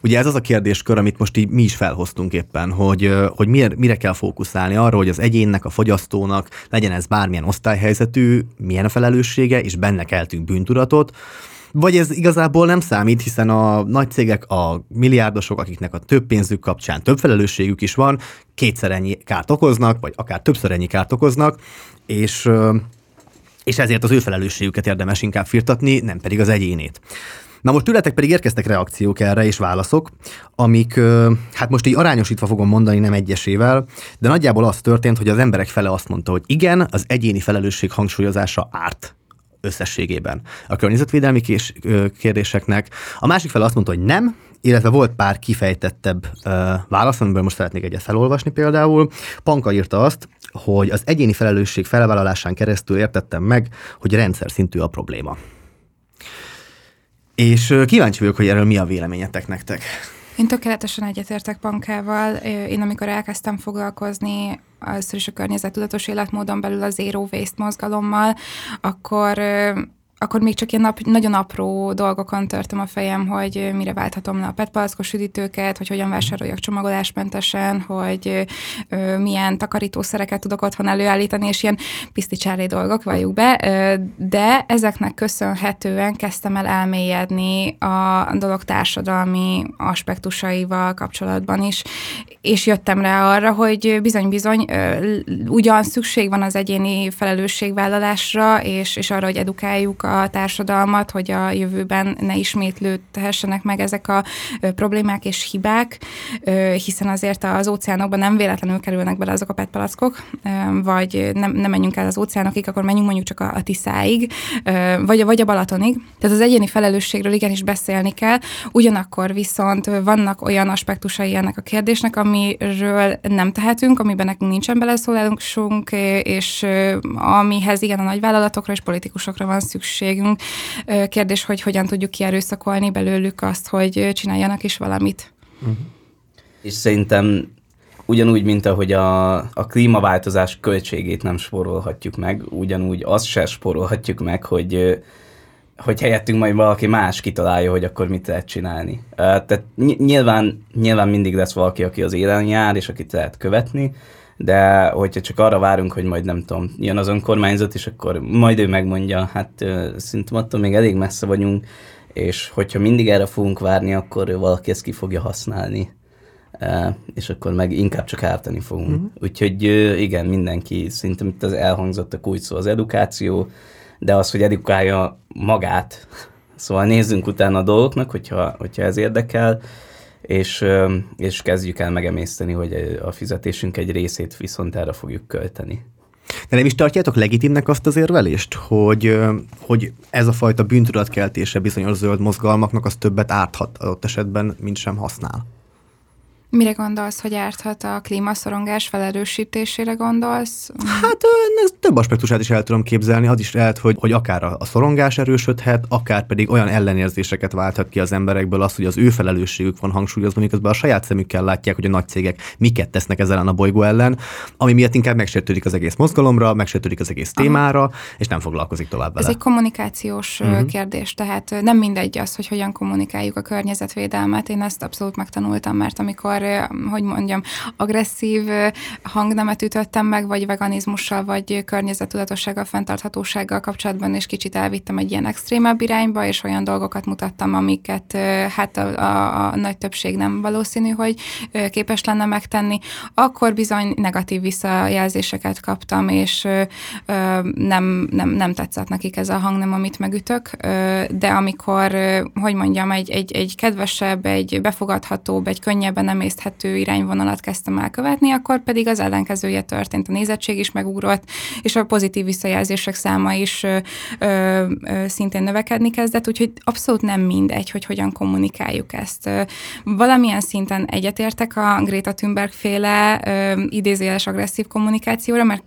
[SPEAKER 1] Ugye ez az a kérdéskör, amit most így mi is felhoztunk éppen, hogy, hogy mire, mire kell fókuszálni arra, hogy az egyénnek, a fogyasztónak legyen ez bármilyen osztályhelyzetű, milyen a felelőssége, és benne keltünk bűntudatot, vagy ez igazából nem számít, hiszen a nagy cégek, a milliárdosok, akiknek a több pénzük kapcsán több felelősségük is van, kétszer ennyi kárt okoznak, vagy akár többször ennyi kárt okoznak, és, és ezért az ő felelősségüket érdemes inkább firtatni, nem pedig az egyénét. Na most tőletek pedig érkeztek reakciók erre és válaszok, amik, hát most így arányosítva fogom mondani, nem egyesével, de nagyjából az történt, hogy az emberek fele azt mondta, hogy igen, az egyéni felelősség hangsúlyozása árt összességében a környezetvédelmi kérdéseknek. A másik fel azt mondta, hogy nem, illetve volt pár kifejtettebb uh, válasz, amiből most szeretnék egyet felolvasni például. Panka írta azt, hogy az egyéni felelősség felvállalásán keresztül értettem meg, hogy rendszer szintű a probléma. És kíváncsi vagyok, hogy erről mi a véleményetek nektek.
[SPEAKER 2] Én tökéletesen egyetértek Pankával. Én amikor elkezdtem foglalkozni először is a környezettudatos életmódon belül a Zero Waste mozgalommal, akkor akkor még csak ilyen nap, nagyon apró dolgokon törtem a fejem, hogy mire válthatom le a petpalackos üdítőket, hogy hogyan vásároljak csomagolásmentesen, hogy ö, milyen takarítószereket tudok otthon előállítani, és ilyen piszticsári dolgok, valljuk be. Ö, de ezeknek köszönhetően kezdtem el elmélyedni a dolog társadalmi aspektusaival kapcsolatban is, és jöttem rá arra, hogy bizony-bizony ugyan szükség van az egyéni felelősségvállalásra, és, és arra, hogy edukáljuk a társadalmat, hogy a jövőben ne ismétlődhessenek meg ezek a problémák és hibák, hiszen azért az óceánokban nem véletlenül kerülnek bele azok a petpalackok, vagy nem, nem menjünk el az óceánokig, akkor menjünk mondjuk csak a, a Tiszáig, vagy, vagy a Balatonig. Tehát az egyéni felelősségről igenis beszélni kell, ugyanakkor viszont vannak olyan aspektusai ennek a kérdésnek, amiről nem tehetünk, amiben nekünk nincsen beleszólásunk, és amihez igen a nagyvállalatokra és politikusokra van szükségünk. Kérdés, hogy hogyan tudjuk kierőszakolni belőlük azt, hogy csináljanak is valamit. Uh-huh.
[SPEAKER 3] És szerintem ugyanúgy, mint ahogy a, a klímaváltozás költségét nem sporolhatjuk meg, ugyanúgy azt se sporolhatjuk meg, hogy hogy helyettünk majd valaki más kitalálja, hogy akkor mit lehet csinálni. Tehát nyilván, nyilván mindig lesz valaki, aki az élen jár, és akit lehet követni, de hogyha csak arra várunk, hogy majd nem tudom, jön az önkormányzat, és akkor majd ő megmondja, hát szerintem attól még elég messze vagyunk, és hogyha mindig erre fogunk várni, akkor valaki ezt ki fogja használni és akkor meg inkább csak ártani fogunk. Uh-huh. Úgyhogy igen, mindenki, szerintem itt az elhangzott a kulcs szó az edukáció, de az, hogy edukálja magát, szóval nézzünk utána a dolgoknak, hogyha, hogyha ez érdekel, és, és kezdjük el megemészteni, hogy a fizetésünk egy részét viszont erre fogjuk költeni.
[SPEAKER 1] De nem is tartjátok legitimnek azt az érvelést, hogy, hogy ez a fajta bűntudatkeltése bizonyos zöld mozgalmaknak az többet árthat adott esetben, mint sem használ?
[SPEAKER 2] Mire gondolsz, hogy árthat a klímaszorongás felerősítésére gondolsz?
[SPEAKER 1] Hát ez több aspektusát is el tudom képzelni. Az is lehet, hogy, hogy akár a szorongás erősödhet, akár pedig olyan ellenérzéseket válthat ki az emberekből az, hogy az ő felelősségük van hangsúlyozva, miközben a saját szemükkel látják, hogy a nagy cégek miket tesznek ezzel a bolygó ellen, ami miatt inkább megsértődik az egész mozgalomra, megsértődik az egész témára, Aha. és nem foglalkozik tovább vele.
[SPEAKER 2] Ez egy kommunikációs uh-huh. kérdés, tehát nem mindegy az, hogy hogyan kommunikáljuk a környezetvédelmet. Én ezt abszolút megtanultam, mert amikor hogy mondjam, agresszív hangnemet ütöttem meg, vagy veganizmussal, vagy környezettudatossággal, fenntarthatósággal kapcsolatban, és kicsit elvittem egy ilyen extrémebb irányba, és olyan dolgokat mutattam, amiket hát a, a, a nagy többség nem valószínű, hogy képes lenne megtenni, akkor bizony negatív visszajelzéseket kaptam, és nem, nem, nem tetszett nekik ez a hangnem, amit megütök, de amikor, hogy mondjam, egy, egy, egy kedvesebb, egy befogadhatóbb, egy könnyebben nem emészthető irányvonalat kezdtem el követni, akkor pedig az ellenkezője történt. A nézettség is megugrott, és a pozitív visszajelzések száma is ö, ö, ö, szintén növekedni kezdett, úgyhogy abszolút nem mindegy, hogy hogyan kommunikáljuk ezt. Valamilyen szinten egyetértek a Greta Thunberg féle idézéles agresszív kommunikációra, mert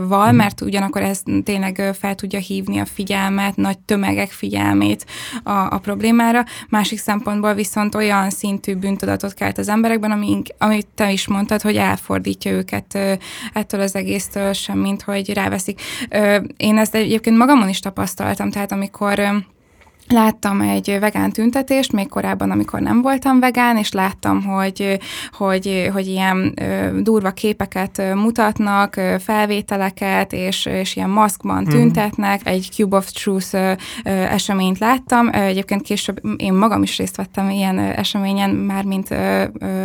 [SPEAKER 2] val, mhm. mert ugyanakkor ez tényleg fel tudja hívni a figyelmet, nagy tömegek figyelmét a, a problémára. Másik szempontból viszont olyan szintű bűntudatot kelt az emberekben, ami, amit te is mondtad, hogy elfordítja őket ettől az egésztől sem, mint hogy ráveszik. Én ezt egyébként magamon is tapasztaltam, tehát amikor Láttam egy vegán tüntetést, még korábban, amikor nem voltam vegán, és láttam, hogy, hogy, hogy ilyen durva képeket mutatnak, felvételeket, és, és ilyen maszkban mhm. tüntetnek. Mm. Egy Cube of Truth eseményt láttam. Egyébként később én magam is részt vettem ilyen eseményen, már mint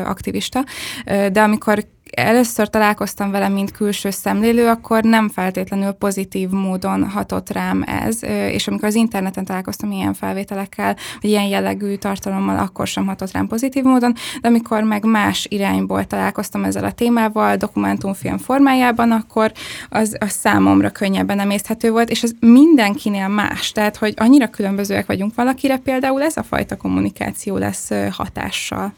[SPEAKER 2] aktivista, de amikor először találkoztam vele, mint külső szemlélő, akkor nem feltétlenül pozitív módon hatott rám ez, és amikor az interneten találkoztam ilyen felvételekkel, vagy ilyen jellegű tartalommal, akkor sem hatott rám pozitív módon, de amikor meg más irányból találkoztam ezzel a témával, dokumentumfilm formájában, akkor az, az számomra könnyebben emészthető volt, és ez mindenkinél más, tehát hogy annyira különbözőek vagyunk valakire, például ez a fajta kommunikáció lesz hatással.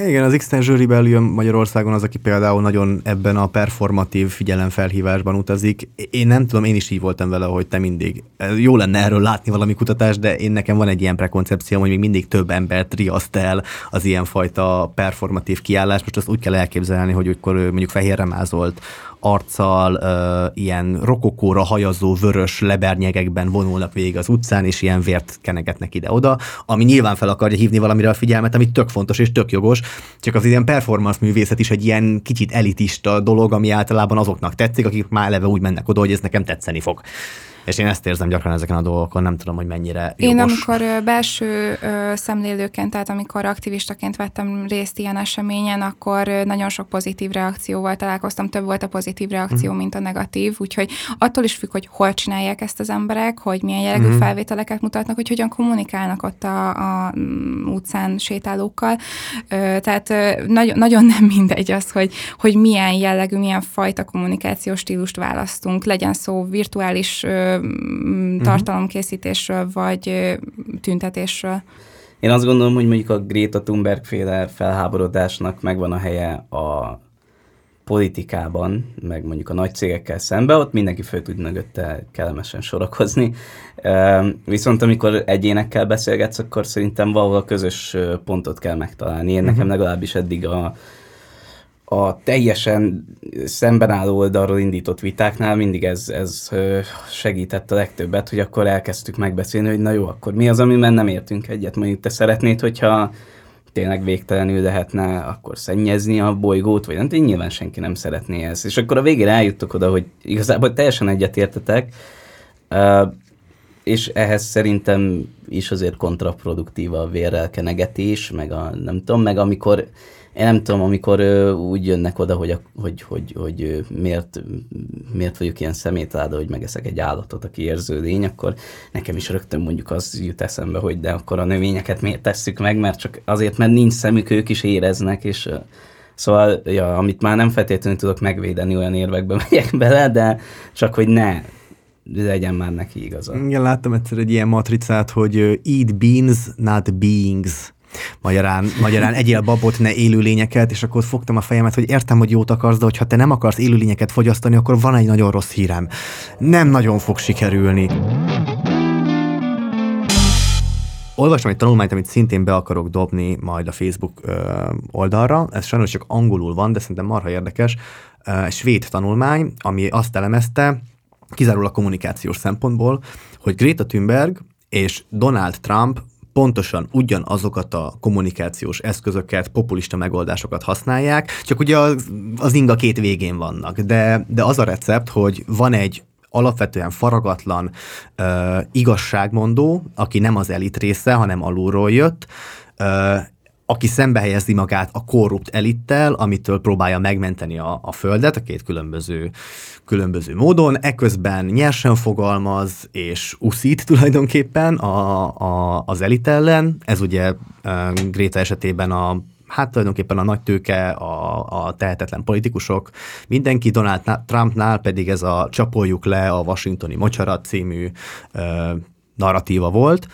[SPEAKER 1] Igen, az Extension Rebellion Magyarországon az, aki például nagyon ebben a performatív figyelemfelhívásban utazik. Én nem tudom, én is így voltam vele, hogy te mindig. Jó lenne erről látni valami kutatást, de én nekem van egy ilyen prekoncepció, hogy még mindig több embert riaszt el az ilyenfajta performatív kiállás. Most azt úgy kell elképzelni, hogy akkor mondjuk fehérre mázolt arccal, uh, ilyen rokokóra hajazó vörös lebernyegekben vonulnak végig az utcán, és ilyen vért kenegetnek ide-oda, ami nyilván fel akarja hívni valamire a figyelmet, ami tök fontos és tök jogos, csak az ilyen performance művészet is egy ilyen kicsit elitista dolog, ami általában azoknak tetszik, akik már eleve úgy mennek oda, hogy ez nekem tetszeni fog. És én ezt érzem gyakran ezeken a dolgokon, nem tudom, hogy mennyire jogos.
[SPEAKER 2] Én amikor belső szemlélőként, tehát amikor aktivistaként vettem részt ilyen eseményen, akkor nagyon sok pozitív reakcióval találkoztam, több volt a pozitív reakció, mm. mint a negatív, úgyhogy attól is függ, hogy hol csinálják ezt az emberek, hogy milyen jellegű mm. felvételeket mutatnak, hogy hogyan kommunikálnak ott a, a mm, utcán sétálókkal. Tehát nagyon, nagyon nem mindegy az, hogy, hogy milyen jellegű, milyen fajta kommunikációs stílust választunk, legyen szó virtuális uh-huh. tartalomkészítésről, vagy tüntetésről.
[SPEAKER 3] Én azt gondolom, hogy mondjuk a Greta Thunberg féle felháborodásnak megvan a helye a politikában, meg mondjuk a nagy cégekkel szembe, ott mindenki föl tud mögötte kellemesen sorakozni. Viszont amikor egyénekkel beszélgetsz, akkor szerintem valahol közös pontot kell megtalálni. Én nekem mhm. legalábbis eddig a, a teljesen szemben álló oldalról indított vitáknál mindig ez, ez segített a legtöbbet, hogy akkor elkezdtük megbeszélni, hogy na jó, akkor mi az, amiben nem értünk egyet. Mondjuk te szeretnéd, hogyha tényleg végtelenül lehetne akkor szennyezni a bolygót, vagy nem, én nyilván senki nem szeretné ezt. És akkor a végére eljuttok oda, hogy igazából teljesen egyetértetek, és ehhez szerintem is azért kontraproduktív a vérrelkenegetés, meg a nem tudom, meg amikor én nem tudom, amikor ö, úgy jönnek oda, hogy, a, hogy, hogy, hogy ö, miért, miért vagyok ilyen szemétláda, hogy megeszek egy állatot, aki érző lény, akkor nekem is rögtön mondjuk az jut eszembe, hogy de akkor a növényeket miért tesszük meg, mert csak azért, mert nincs szemük, ők is éreznek, és ö, Szóval, ja, amit már nem feltétlenül tudok megvédeni, olyan érvekbe [LAUGHS] megyek bele, de csak hogy ne legyen már neki igaza.
[SPEAKER 1] Igen, láttam egyszer egy ilyen matricát, hogy eat beans, not beings. Magyarán, magyarán egyél babot, ne élőlényeket, és akkor fogtam a fejemet, hogy értem, hogy jót akarsz, de hogyha te nem akarsz élőlényeket fogyasztani, akkor van egy nagyon rossz hírem. Nem nagyon fog sikerülni. Olvastam egy tanulmányt, amit szintén be akarok dobni majd a Facebook ö, oldalra. Ez sajnos csak angolul van, de szerintem marha érdekes. Egy svéd tanulmány, ami azt elemezte, kizárólag kommunikációs szempontból, hogy Greta Thunberg és Donald Trump pontosan ugyanazokat a kommunikációs eszközöket, populista megoldásokat használják, csak ugye az, az inga két végén vannak. De, de az a recept, hogy van egy alapvetően faragatlan uh, igazságmondó, aki nem az elit része, hanem alulról jött, uh, aki szembe helyezi magát a korrupt elittel, amitől próbálja megmenteni a, a földet, a két különböző, különböző módon, eközben nyersen fogalmaz és uszít tulajdonképpen a, a, az elit ellen. Ez ugye Gréta esetében a hát tulajdonképpen a nagy tőke, a, a tehetetlen politikusok, mindenki Donald Trumpnál pedig ez a csapoljuk le a washingtoni mocsarat című uh, narratíva volt.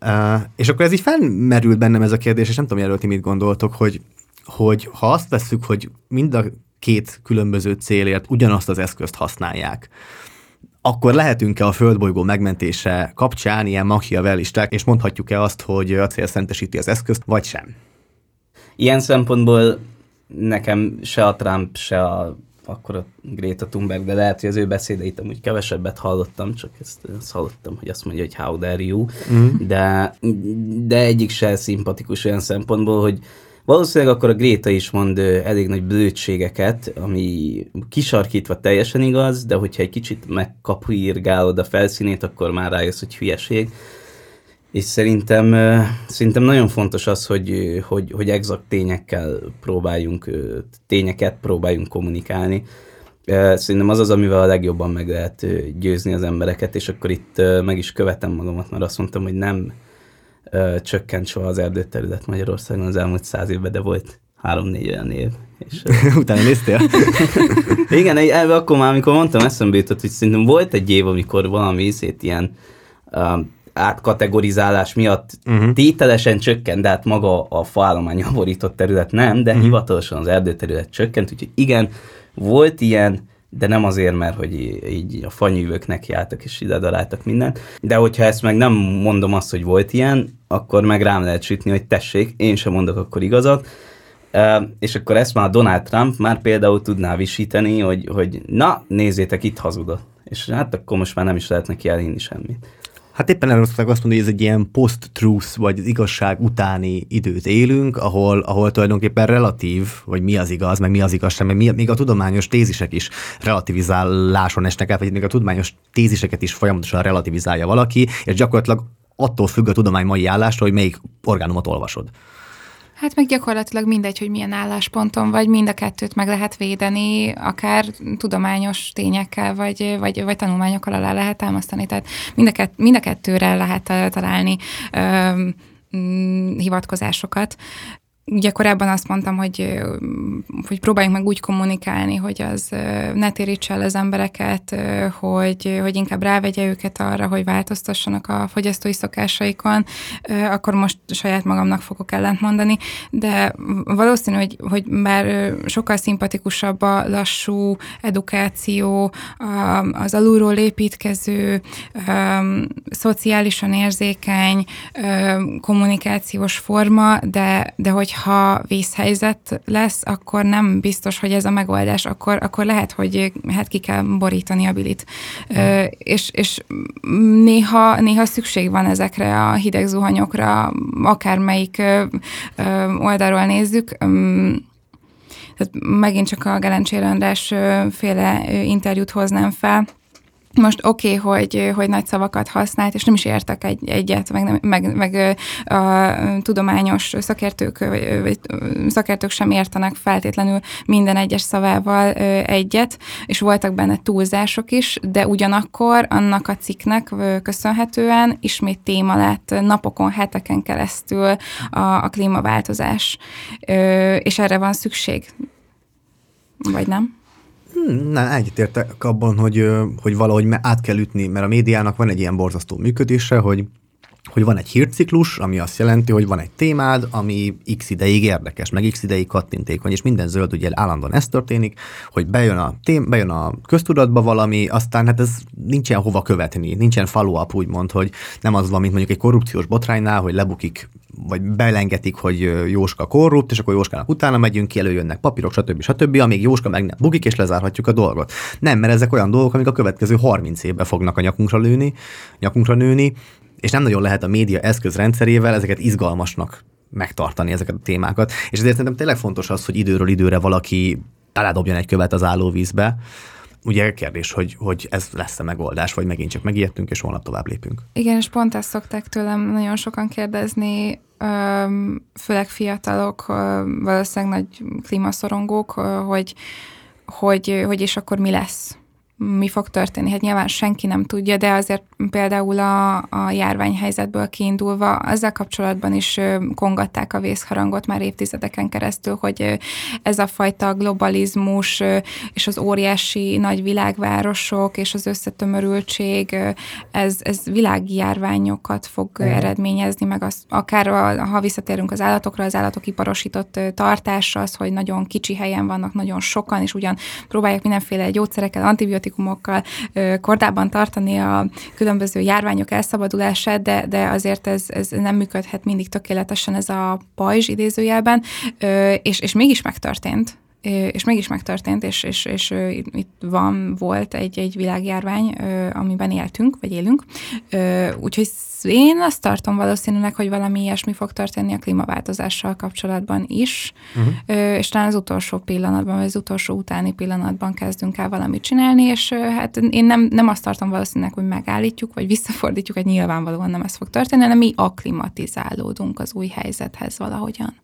[SPEAKER 1] Uh, és akkor ez így felmerült bennem ez a kérdés, és nem tudom, jelölt, mit gondoltok, hogy, hogy ha azt vesszük, hogy mind a két különböző célért ugyanazt az eszközt használják, akkor lehetünk-e a földbolygó megmentése kapcsán ilyen machiavellisták, és mondhatjuk-e azt, hogy a cél szentesíti az eszközt, vagy sem?
[SPEAKER 3] Ilyen szempontból nekem se a Trump, se a akkor a Greta Thunberg, de lehet, hogy az ő beszédeit amúgy kevesebbet hallottam, csak ezt, ezt hallottam, hogy azt mondja, hogy how dare you, mm. de, de egyik se szimpatikus olyan szempontból, hogy valószínűleg akkor a Gréta is mond elég nagy blödségeket, ami kisarkítva teljesen igaz, de hogyha egy kicsit megkapuírgálod a felszínét, akkor már rájössz, hogy hülyeség és szerintem, szerintem nagyon fontos az, hogy, hogy, hogy exakt tényekkel próbáljunk, tényeket próbáljunk kommunikálni. Szerintem az az, amivel a legjobban meg lehet győzni az embereket, és akkor itt meg is követem magamat, mert azt mondtam, hogy nem csökkent soha az erdőterület Magyarországon az elmúlt száz évben, de volt három-négy olyan év.
[SPEAKER 1] És, [LAUGHS] Utána néztél? [LAUGHS]
[SPEAKER 3] Igen, akkor már, amikor mondtam, eszembe jutott, hogy szerintem volt egy év, amikor valami ízét ilyen átkategorizálás miatt uh-huh. tételesen csökkent, de hát maga a faállomány borított terület nem, de uh-huh. hivatalosan az erdőterület csökkent, úgyhogy igen, volt ilyen, de nem azért, mert hogy így a fanyűvők nekiálltak és ide daráltak mindent. De hogyha ezt meg nem mondom azt, hogy volt ilyen, akkor meg rám lehet sütni, hogy tessék, én sem mondok akkor igazat. És akkor ezt már Donald Trump már például tudná visíteni, hogy, hogy na, nézzétek, itt hazudott. És hát akkor most már nem is lehet neki elhinni semmit.
[SPEAKER 1] Hát éppen szokták azt mondani, hogy ez egy ilyen post-truth, vagy az igazság utáni időt élünk, ahol, ahol tulajdonképpen relatív, vagy mi az igaz, meg mi az igazság, meg mi, még a tudományos tézisek is relativizáláson esnek el, vagy még a tudományos téziseket is folyamatosan relativizálja valaki, és gyakorlatilag attól függ a tudomány mai állása, hogy melyik orgánumot olvasod.
[SPEAKER 2] Hát meg gyakorlatilag mindegy, hogy milyen állásponton vagy, mind a kettőt meg lehet védeni, akár tudományos tényekkel, vagy, vagy, vagy tanulmányokkal alá lehet támasztani. Tehát mind a, kett, mind a kettőre lehet találni ö, mm, hivatkozásokat ugye korábban azt mondtam, hogy, hogy próbáljunk meg úgy kommunikálni, hogy az ne térítse el az embereket, hogy, hogy inkább rávegye őket arra, hogy változtassanak a fogyasztói szokásaikon, akkor most saját magamnak fogok ellentmondani, de valószínű, hogy, hogy bár sokkal szimpatikusabb a lassú edukáció, az alulról építkező, szociálisan érzékeny kommunikációs forma, de, de hogy ha vészhelyzet lesz, akkor nem biztos, hogy ez a megoldás, akkor, akkor lehet, hogy hát ki kell borítani a bilit. Ö, és, és néha, néha szükség van ezekre a hideg zuhanyokra, akármelyik ö, ö, oldalról nézzük. Tehát megint csak a Gelencsér András féle interjút hoznám fel, most oké, okay, hogy, hogy nagy szavakat használt, és nem is értek egy, egyet, meg, nem, meg, meg a tudományos szakértők, vagy szakértők sem értenek feltétlenül minden egyes szavával egyet, és voltak benne túlzások is, de ugyanakkor annak a cikknek köszönhetően ismét téma lett napokon, heteken keresztül a, a klímaváltozás, és erre van szükség. Vagy nem?
[SPEAKER 1] Hmm, nem, egyetértek abban, hogy, hogy valahogy át kell ütni, mert a médiának van egy ilyen borzasztó működése, hogy hogy van egy hírciklus, ami azt jelenti, hogy van egy témád, ami x ideig érdekes, meg x ideig kattintékony, és minden zöld ugye állandóan ez történik, hogy bejön a, tém, bejön a köztudatba valami, aztán hát ez nincsen hova követni, nincsen follow-up úgymond, hogy nem az van, mint mondjuk egy korrupciós botránynál, hogy lebukik vagy belengetik, hogy Jóska korrupt, és akkor Jóskának utána megyünk ki, előjönnek papírok, stb. stb., amíg Jóska meg nem bukik, és lezárhatjuk a dolgot. Nem, mert ezek olyan dolgok, amik a következő 30 évben fognak a nyakunkra lőni, nyakunkra nőni, és nem nagyon lehet a média eszközrendszerével ezeket izgalmasnak megtartani ezeket a témákat. És ezért szerintem tényleg fontos az, hogy időről időre valaki taládobjon egy követ az állóvízbe, ugye kérdés, hogy, hogy ez lesz-e megoldás, vagy megint csak megijedtünk, és holnap tovább lépünk.
[SPEAKER 2] Igen, és pont ezt szokták tőlem nagyon sokan kérdezni, főleg fiatalok, valószínűleg nagy klímaszorongók, hogy, hogy, hogy és akkor mi lesz mi fog történni. Hát nyilván senki nem tudja, de azért például a, a járványhelyzetből kiindulva ezzel kapcsolatban is kongatták a vészharangot már évtizedeken keresztül, hogy ez a fajta globalizmus és az óriási nagy világvárosok és az összetömörültség, ez, ez világi járványokat fog Igen. eredményezni, meg az, akár a, ha visszatérünk az állatokra, az állatok iparosított tartása, az, hogy nagyon kicsi helyen vannak, nagyon sokan, és ugyan próbálják mindenféle gyógyszerekkel, antibiotikumok, antibiotikumokkal kordában tartani a különböző járványok elszabadulását, de, de azért ez, ez nem működhet mindig tökéletesen ez a pajzs idézőjelben, és, és mégis megtörtént és mégis megtörtént, és, és, és itt van, volt egy, egy világjárvány, amiben éltünk, vagy élünk. Úgyhogy én azt tartom valószínűleg, hogy valami ilyesmi fog történni a klímaváltozással kapcsolatban is, uh-huh. és talán az utolsó pillanatban, vagy az utolsó utáni pillanatban kezdünk el valamit csinálni, és hát én nem, nem azt tartom valószínűleg, hogy megállítjuk, vagy visszafordítjuk, hogy nyilvánvalóan nem ez fog történni, hanem mi akklimatizálódunk az új helyzethez valahogyan.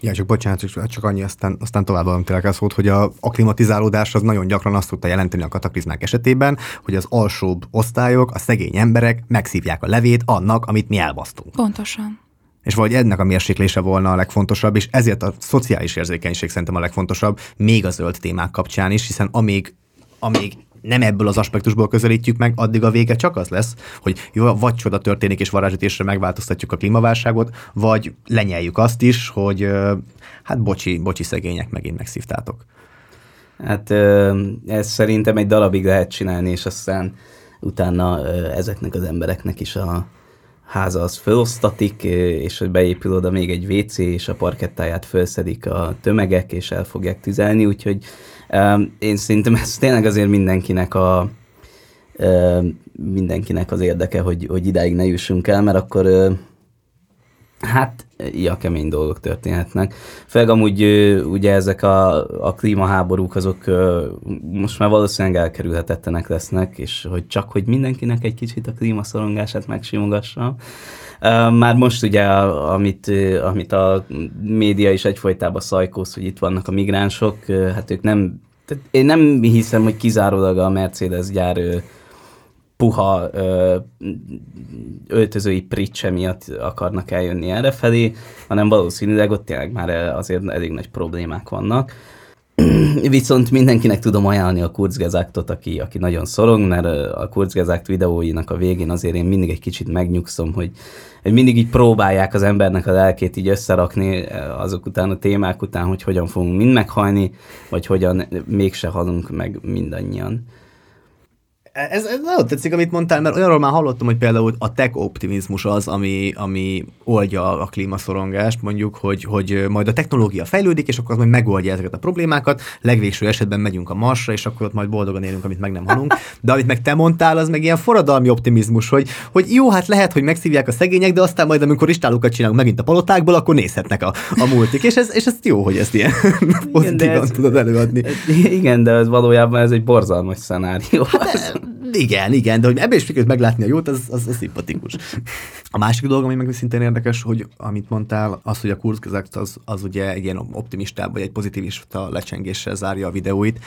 [SPEAKER 1] Ja, csak bocsánat, csak annyi, aztán, aztán tovább tényleg az volt, hogy a aklimatizálódás az nagyon gyakran azt tudta jelenteni a kataklizmák esetében, hogy az alsóbb osztályok, a szegény emberek megszívják a levét annak, amit mi elbasztunk.
[SPEAKER 2] Pontosan.
[SPEAKER 1] És vagy ennek a mérséklése volna a legfontosabb, és ezért a szociális érzékenység szerintem a legfontosabb, még a zöld témák kapcsán is, hiszen amíg, amíg nem ebből az aspektusból közelítjük meg, addig a vége csak az lesz, hogy jó, vagy csoda történik, és varázsütésre megváltoztatjuk a klímaválságot, vagy lenyeljük azt is, hogy hát bocsi, bocsi szegények, megint megszívtátok.
[SPEAKER 3] Hát ez szerintem egy darabig lehet csinálni, és aztán utána ezeknek az embereknek is a háza az felosztatik, és hogy beépül oda még egy WC, és a parkettáját felszedik a tömegek, és el fogják tüzelni, úgyhogy én szerintem ez tényleg azért mindenkinek a mindenkinek az érdeke, hogy, hogy idáig ne jussunk el, mert akkor Hát, ja, kemény dolgok történhetnek. Főleg amúgy ugye ezek a, a klímaháborúk azok most már valószínűleg elkerülhetetlenek lesznek, és hogy csak, hogy mindenkinek egy kicsit a klímaszorongását megsimogassa. Már most ugye, amit, amit a média is egyfolytában szajkóz, hogy itt vannak a migránsok, hát ők nem, tehát én nem hiszem, hogy kizárólag a Mercedes gyár puha ö, öltözői pricse miatt akarnak eljönni errefelé, hanem valószínűleg ott tényleg már azért elég nagy problémák vannak. [CLEARS THROAT] Viszont mindenkinek tudom ajánlani a Kurzgesagtot, aki, aki nagyon szorong, mert a Kurzgesagt videóinak a végén azért én mindig egy kicsit megnyugszom, hogy, hogy mindig így próbálják az embernek a lelkét így összerakni azok után, a témák után, hogy hogyan fogunk mind meghalni, vagy hogyan mégse halunk meg mindannyian.
[SPEAKER 1] Ez, ez nagyon tetszik, amit mondtál, mert olyanról már hallottam, hogy például a tech optimizmus az, ami, ami oldja a klímaszorongást, mondjuk, hogy, hogy majd a technológia fejlődik, és akkor az majd megoldja ezeket a problémákat, legvégső esetben megyünk a Marsra, és akkor ott majd boldogan élünk, amit meg nem halunk. De amit meg te mondtál, az meg ilyen forradalmi optimizmus, hogy, hogy jó, hát lehet, hogy megszívják a szegények, de aztán majd, amikor istálukat csinálunk megint a palotákból, akkor nézhetnek a, a multik. És ez, és ez jó, hogy ezt ilyen pozitívan tudod előadni.
[SPEAKER 3] Igen, de ez valójában ez egy borzalmas szenárió. Hát, [LAUGHS]
[SPEAKER 1] igen, igen, de hogy ebben is sikerült meglátni a jót, az, az, az szimpatikus. A másik dolog, ami meg szintén érdekes, hogy amit mondtál, az, hogy a Kurzgesagt az, az ugye egy ilyen optimistább, vagy egy pozitivista lecsengéssel zárja a videóit.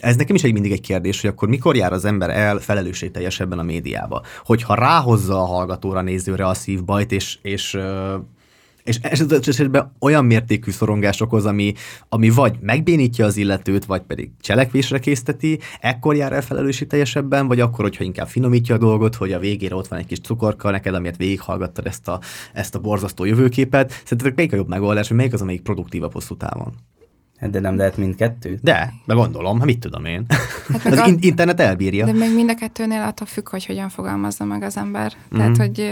[SPEAKER 1] Ez nekem is egy mindig egy kérdés, hogy akkor mikor jár az ember el felelősségteljesebben a médiába. Hogyha ráhozza a hallgatóra, nézőre a szívbajt, és, és és esetben olyan mértékű szorongás okoz, ami, ami vagy megbénítja az illetőt, vagy pedig cselekvésre készteti, ekkor jár el teljesebben, vagy akkor, hogyha inkább finomítja a dolgot, hogy a végére ott van egy kis cukorka neked, amiért végighallgattad ezt a, ezt a borzasztó jövőképet. Szerintetek melyik a jobb megoldás, vagy melyik az, amelyik produktívabb hosszú távon?
[SPEAKER 3] Hát de nem lehet mindkettő?
[SPEAKER 1] De, meg gondolom, hát mit tudom én. Hát az a, internet elbírja.
[SPEAKER 2] De még mind a kettőnél attól függ, hogy hogyan fogalmazza meg az ember. Mm-hmm. Tehát, hogy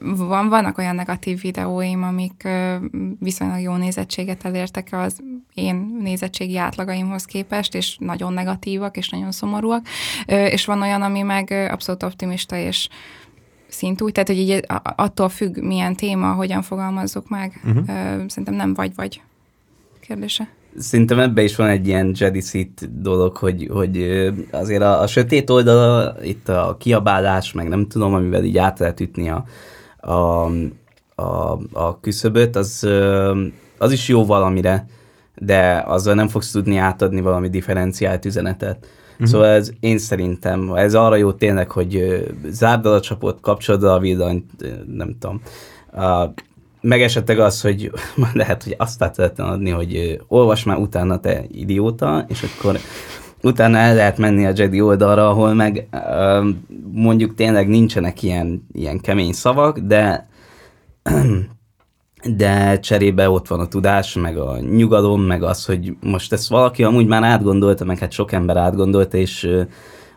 [SPEAKER 2] van, vannak olyan negatív videóim, amik viszonylag jó nézettséget elértek az én nézettségi átlagaimhoz képest, és nagyon negatívak, és nagyon szomorúak, és van olyan, ami meg abszolút optimista, és szintúgy, tehát hogy így attól függ, milyen téma, hogyan fogalmazzuk meg. Uh-huh. Szerintem nem vagy-vagy kérdése.
[SPEAKER 3] Szerintem ebben is van egy ilyen Jedi Seat dolog, hogy, hogy azért a, a sötét oldala, itt a kiabálás, meg nem tudom, amivel így át lehet ütni a, a, a, a küszöböt, az, az is jó valamire, de azzal nem fogsz tudni átadni valami differenciált üzenetet. Uh-huh. Szóval ez én szerintem, ez arra jó tényleg, hogy zárd a csapot, kapcsolod a villanyt, nem tudom. A, meg esetleg az, hogy [LAUGHS] lehet, hogy azt át lehetne adni, hogy olvas már utána te idióta, és akkor utána el lehet menni a Jedi oldalra, ahol meg mondjuk tényleg nincsenek ilyen, ilyen kemény szavak, de [CLEARS THROAT] de cserébe ott van a tudás, meg a nyugalom, meg az, hogy most ezt valaki amúgy már átgondolta, meg hát sok ember átgondolta, és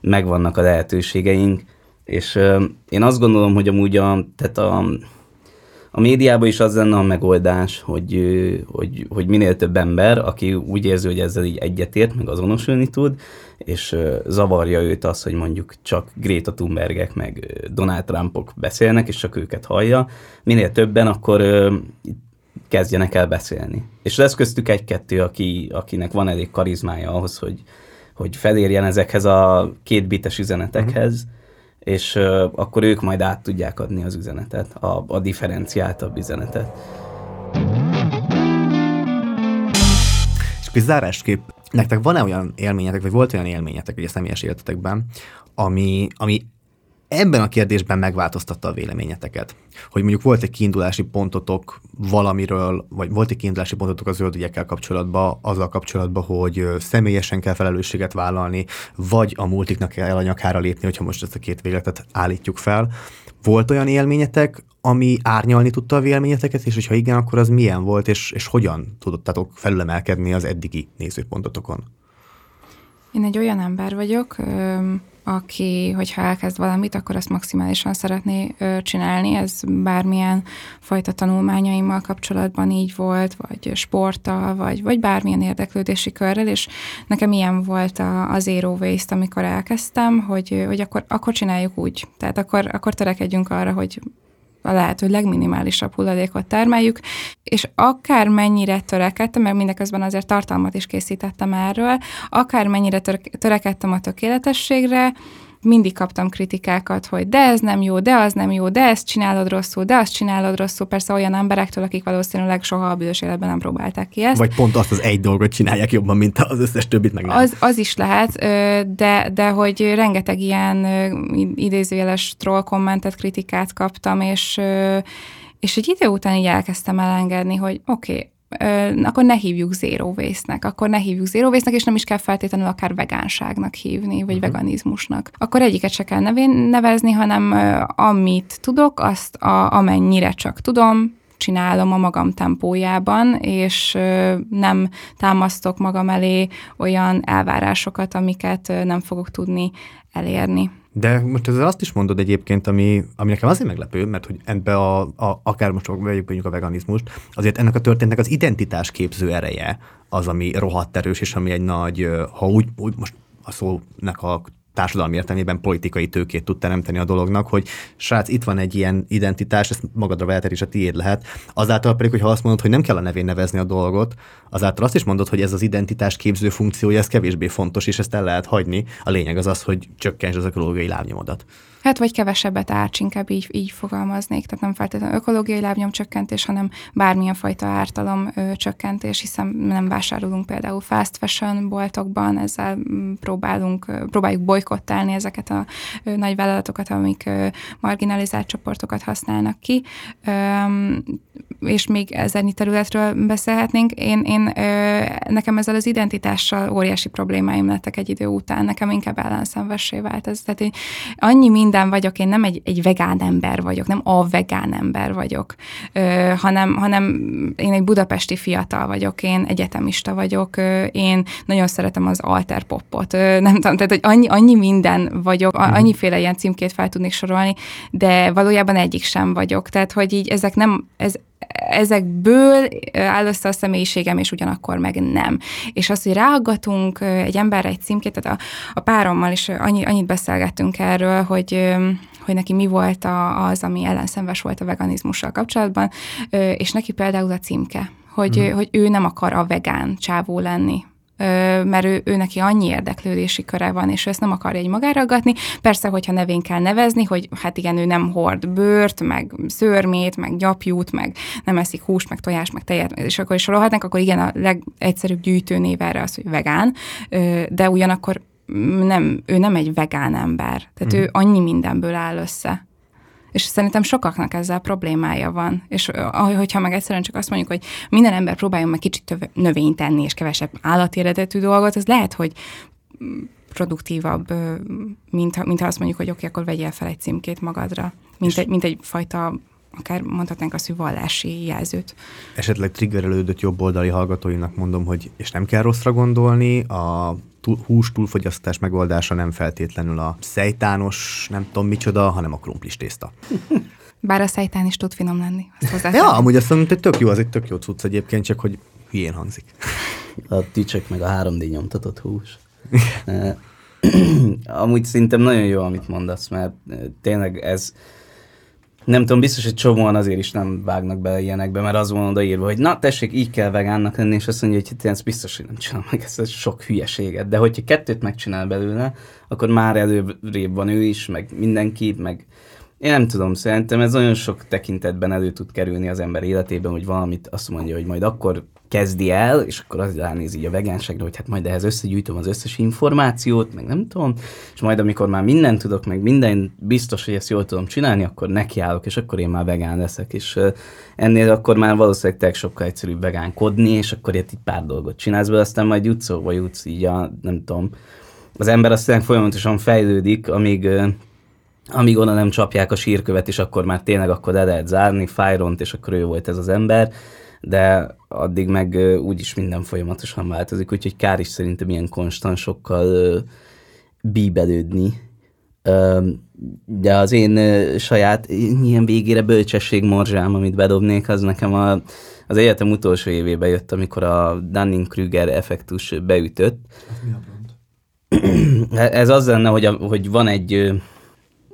[SPEAKER 3] megvannak a lehetőségeink, és én azt gondolom, hogy amúgy a, tehát a, a médiában is az lenne a megoldás, hogy, hogy, hogy minél több ember, aki úgy érzi, hogy ezzel így egyetért, meg azonosulni tud, és zavarja őt az, hogy mondjuk csak Greta Thunbergek, meg Donald Trumpok beszélnek, és csak őket hallja, minél többen, akkor kezdjenek el beszélni. És lesz köztük egy-kettő, aki, akinek van elég karizmája ahhoz, hogy, hogy felérjen ezekhez a kétbites üzenetekhez, mm-hmm és akkor ők majd át tudják adni az üzenetet, a, a differenciáltabb üzenetet.
[SPEAKER 1] És zárásképp, nektek van-e olyan élményetek, vagy volt olyan élményetek a személyes életetekben, ami, ami ebben a kérdésben megváltoztatta a véleményeteket. Hogy mondjuk volt egy kiindulási pontotok valamiről, vagy volt egy kiindulási pontotok a zöldügyekkel kapcsolatban, azzal kapcsolatban, hogy személyesen kell felelősséget vállalni, vagy a multiknak kell a nyakára lépni, hogyha most ezt a két végletet állítjuk fel. Volt olyan élményetek, ami árnyalni tudta a véleményeteket, és hogyha igen, akkor az milyen volt, és, és hogyan tudottátok felülemelkedni az eddigi nézőpontotokon?
[SPEAKER 2] Én egy olyan ember vagyok, aki, hogyha elkezd valamit, akkor azt maximálisan szeretné csinálni. Ez bármilyen fajta tanulmányaimmal kapcsolatban így volt, vagy sporttal, vagy, vagy bármilyen érdeklődési körrel, és nekem ilyen volt a, a Zero Waste, amikor elkezdtem, hogy, hogy akkor, akkor csináljuk úgy. Tehát akkor, akkor törekedjünk arra, hogy a lehető legminimálisabb hulladékot termeljük, és akár mennyire törekedtem, mert mindeközben azért tartalmat is készítettem erről, akár mennyire törekedtem a tökéletességre, mindig kaptam kritikákat, hogy de ez nem jó, de az nem jó, de ezt csinálod rosszul, de azt csinálod rosszul, persze olyan emberektől, akik valószínűleg soha a büdös életben nem próbálták ki ezt.
[SPEAKER 1] Vagy pont azt az egy dolgot csinálják jobban, mint az összes többit meg nem.
[SPEAKER 2] Az, az is lehet, de, de hogy rengeteg ilyen idézőjeles troll kommentet, kritikát kaptam, és és egy idő után így elkezdtem elengedni, hogy oké, okay, akkor ne hívjuk zero waste-nek, akkor ne hívjuk zero waste-nek, és nem is kell feltétlenül akár vegánságnak hívni, vagy uh-huh. veganizmusnak. Akkor egyiket se kell nevén nevezni, hanem amit tudok, azt a, amennyire csak tudom, csinálom a magam tempójában, és nem támasztok magam elé olyan elvárásokat, amiket nem fogok tudni elérni.
[SPEAKER 1] De most ezzel azt is mondod egyébként, ami, ami nekem azért meglepő, mert hogy ebbe a, a akár most vegyük mondjuk a veganizmust, azért ennek a történetnek az identitás képző ereje az, ami rohadt erős, és ami egy nagy, ha úgy, úgy most a szónak a társadalmi értelmében politikai tőkét tud teremteni a dolognak, hogy srác, itt van egy ilyen identitás, ezt magadra veheted, és a tiéd lehet. Azáltal pedig, hogyha azt mondod, hogy nem kell a nevén nevezni a dolgot, azáltal azt is mondod, hogy ez az identitás képző funkciója, ez kevésbé fontos, és ezt el lehet hagyni. A lényeg az az, hogy csökkents az ökológiai lábnyomodat.
[SPEAKER 2] Hát vagy kevesebbet árts, inkább így, így fogalmaznék, tehát nem feltétlenül ökológiai lábnyomcsökkentés, hanem bármilyen fajta ártalom ö, csökkentés, hiszen nem vásárolunk például fast fashion boltokban, ezzel mm, próbálunk, próbáljuk bolykottálni ezeket a ö, nagy vállalatokat, amik ö, marginalizált csoportokat használnak ki. Ö, és még ezernyi területről beszélhetnénk. Én, én ö, nekem ezzel az identitással óriási problémáim lettek egy idő után, nekem inkább ellenszenvessé vált ez. Tehát én annyi minden vagyok, én nem egy, egy vegán ember vagyok, nem a vegán ember vagyok, ö, hanem, hanem én egy budapesti fiatal vagyok, én egyetemista vagyok, ö, én nagyon szeretem az alter popot, ö, nem tudom, tehát hogy annyi, annyi minden vagyok, mhm. annyiféle ilyen címkét fel tudnék sorolni, de valójában egyik sem vagyok. Tehát, hogy így ezek nem, ez, ezekből áll össze a személyiségem, és ugyanakkor meg nem. És az, hogy ráaggatunk egy emberre egy címkét, tehát a, a párommal is annyi, annyit beszélgettünk erről, hogy hogy neki mi volt a, az, ami ellenszenves volt a veganizmussal kapcsolatban, és neki például a címke, hogy, mm. hogy ő nem akar a vegán csávó lenni, mert ő, ő neki annyi érdeklődési köre van, és ő ezt nem akarja egy magára aggatni. Persze, hogyha nevén kell nevezni, hogy hát igen, ő nem hord bőrt, meg szörmét, meg gyapjút, meg nem eszik húst, meg tojást, meg tejet, és akkor is sorolhatnánk, akkor igen, a legegyszerűbb gyűjtőnév erre az, hogy vegán, de ugyanakkor nem, ő nem egy vegán ember. Tehát mm. ő annyi mindenből áll össze. És szerintem sokaknak ezzel problémája van. És hogyha meg egyszerűen csak azt mondjuk, hogy minden ember próbáljon meg kicsit növényt tenni, és kevesebb állati eredetű dolgot, az lehet, hogy produktívabb, mint, mint ha azt mondjuk, hogy oké, okay, akkor vegyél fel egy címkét magadra, mint, egy, mint egy fajta akár mondhatnánk azt, hogy vallási jelzőt.
[SPEAKER 1] Esetleg triggerelődött jobboldali hallgatóinak mondom, hogy és nem kell rosszra gondolni, a hús túlfogyasztás megoldása nem feltétlenül a szejtános, nem tudom micsoda, hanem a krumplis tészta.
[SPEAKER 2] Bár a szejtán is tud finom lenni.
[SPEAKER 1] ja, amúgy azt mondom, hogy tök jó, az egy tök jó cucc egyébként, csak hogy hülyén hangzik.
[SPEAKER 3] A ticsek meg a 3D nyomtatott hús. [CLEARS THROAT] amúgy szerintem nagyon jó, amit mondasz, mert tényleg ez, nem tudom, biztos, hogy csomóan azért is nem vágnak be ilyenekbe, mert az van odaírva, hogy na tessék, így kell vegánnak lenni, és azt mondja, hogy hát ez biztos, hogy nem csinál meg ezt, ez sok hülyeséget. De hogyha kettőt megcsinál belőle, akkor már előrébb van ő is, meg mindenki, meg én nem tudom, szerintem ez nagyon sok tekintetben elő tud kerülni az ember életében, hogy valamit azt mondja, hogy majd akkor kezdi el, és akkor az ránéz így a vegánságra, hogy hát majd ehhez összegyűjtöm az összes információt, meg nem tudom, és majd amikor már mindent tudok, meg minden biztos, hogy ezt jól tudom csinálni, akkor nekiállok, és akkor én már vegán leszek, és ennél akkor már valószínűleg sokkal egyszerűbb vegánkodni, és akkor itt egy pár dolgot csinálsz be, aztán majd jutsz vagy jutsz így a, nem tudom, az ember aztán folyamatosan fejlődik, amíg amíg oda nem csapják a sírkövet, és akkor már tényleg akkor le lehet zárni, Fyront, és akkor ő volt ez az ember, de addig meg úgyis minden folyamatosan változik, úgyhogy kár is szerintem ilyen konstant sokkal bíbelődni. De az én saját ilyen végére bölcsesség morzsám, amit bedobnék, az nekem a, az egyetem utolsó évébe jött, amikor a Dunning-Kruger effektus beütött. Ez az lenne, hogy, a, hogy van egy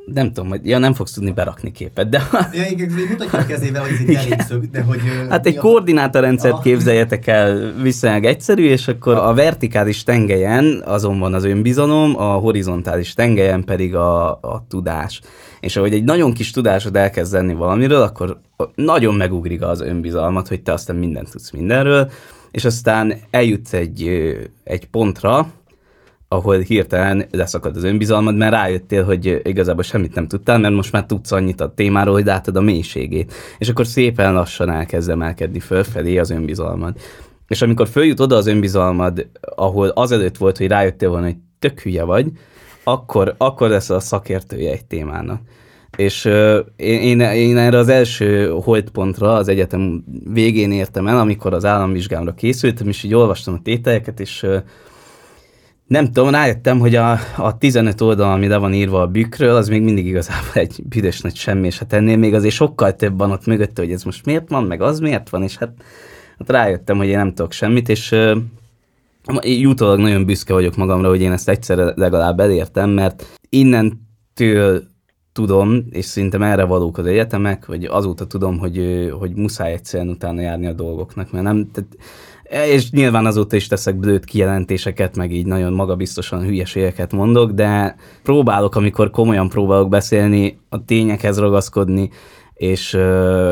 [SPEAKER 3] nem tudom, hogy ja, nem fogsz tudni berakni képet, de... [LAUGHS]
[SPEAKER 1] Ja, igen, mutatja a kezével, hogy ez egy elégszög, de hogy...
[SPEAKER 3] Hát egy koordinátorrendszert képzeljetek el viszonylag egyszerű, és akkor a vertikális tengelyen azon van az önbizalom, a horizontális tengelyen pedig a, a tudás. És ahogy egy nagyon kis tudásod elkezd lenni valamiről, akkor nagyon megugrik az önbizalmat, hogy te aztán mindent tudsz mindenről, és aztán eljutsz egy, egy pontra, ahol hirtelen leszakad az önbizalmad, mert rájöttél, hogy igazából semmit nem tudtál, mert most már tudsz annyit a témáról, hogy látod a mélységét. És akkor szépen lassan elkezd emelkedni fölfelé az önbizalmad. És amikor följut oda az önbizalmad, ahol azelőtt volt, hogy rájöttél volna, hogy tök hülye vagy, akkor, akkor lesz a szakértője egy témának. És uh, én, én, erre az első holdpontra az egyetem végén értem el, amikor az államvizsgámra készültem, és így olvastam a tételeket, és uh, nem tudom, rájöttem, hogy a, a 15 oldal, ami le van írva a bükkről, az még mindig igazából egy büdös nagy semmi, és hát ennél még azért sokkal több van ott mögötte, hogy ez most miért van, meg az miért van, és hát, hát rájöttem, hogy én nem tudok semmit, és uh, jutólag nagyon büszke vagyok magamra, hogy én ezt egyszer legalább elértem, mert innentől tudom, és szerintem erre valók az egyetemek, vagy azóta tudom, hogy, hogy muszáj egyszerűen utána járni a dolgoknak, mert nem, tehát és nyilván azóta is teszek blőtt kijelentéseket, meg így nagyon magabiztosan hülyeségeket mondok, de próbálok, amikor komolyan próbálok beszélni, a tényekhez ragaszkodni, és,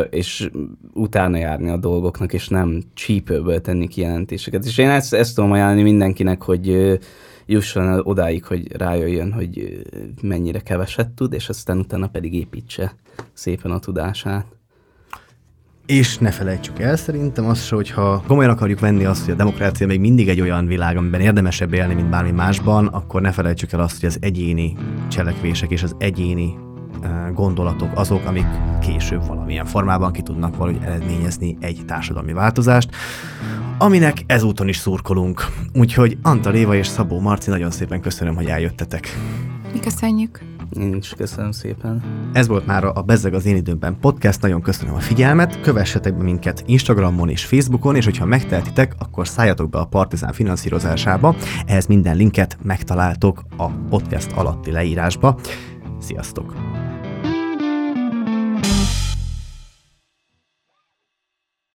[SPEAKER 3] és utána járni a dolgoknak, és nem csípőből tenni kijelentéseket. És én ezt, ezt tudom ajánlani mindenkinek, hogy jusson odáig, hogy rájöjjön, hogy mennyire keveset tud, és aztán utána pedig építse szépen a tudását.
[SPEAKER 1] És ne felejtsük el szerintem azt, hogyha komolyan akarjuk venni azt, hogy a demokrácia még mindig egy olyan világ, amiben érdemesebb élni, mint bármi másban, akkor ne felejtsük el azt, hogy az egyéni cselekvések és az egyéni gondolatok azok, amik később valamilyen formában ki tudnak valahogy eredményezni egy társadalmi változást, aminek ezúton is szurkolunk. Úgyhogy Antal Éva és Szabó Marci, nagyon szépen köszönöm, hogy eljöttetek.
[SPEAKER 2] Mi köszönjük.
[SPEAKER 3] Én is köszönöm szépen.
[SPEAKER 1] Ez volt már a Bezzeg az én időmben podcast. Nagyon köszönöm a figyelmet. Kövessetek be minket Instagramon és Facebookon, és hogyha megtehetitek, akkor szálljatok be a Partizán finanszírozásába. Ehhez minden linket megtaláltok a podcast alatti leírásba. Sziasztok!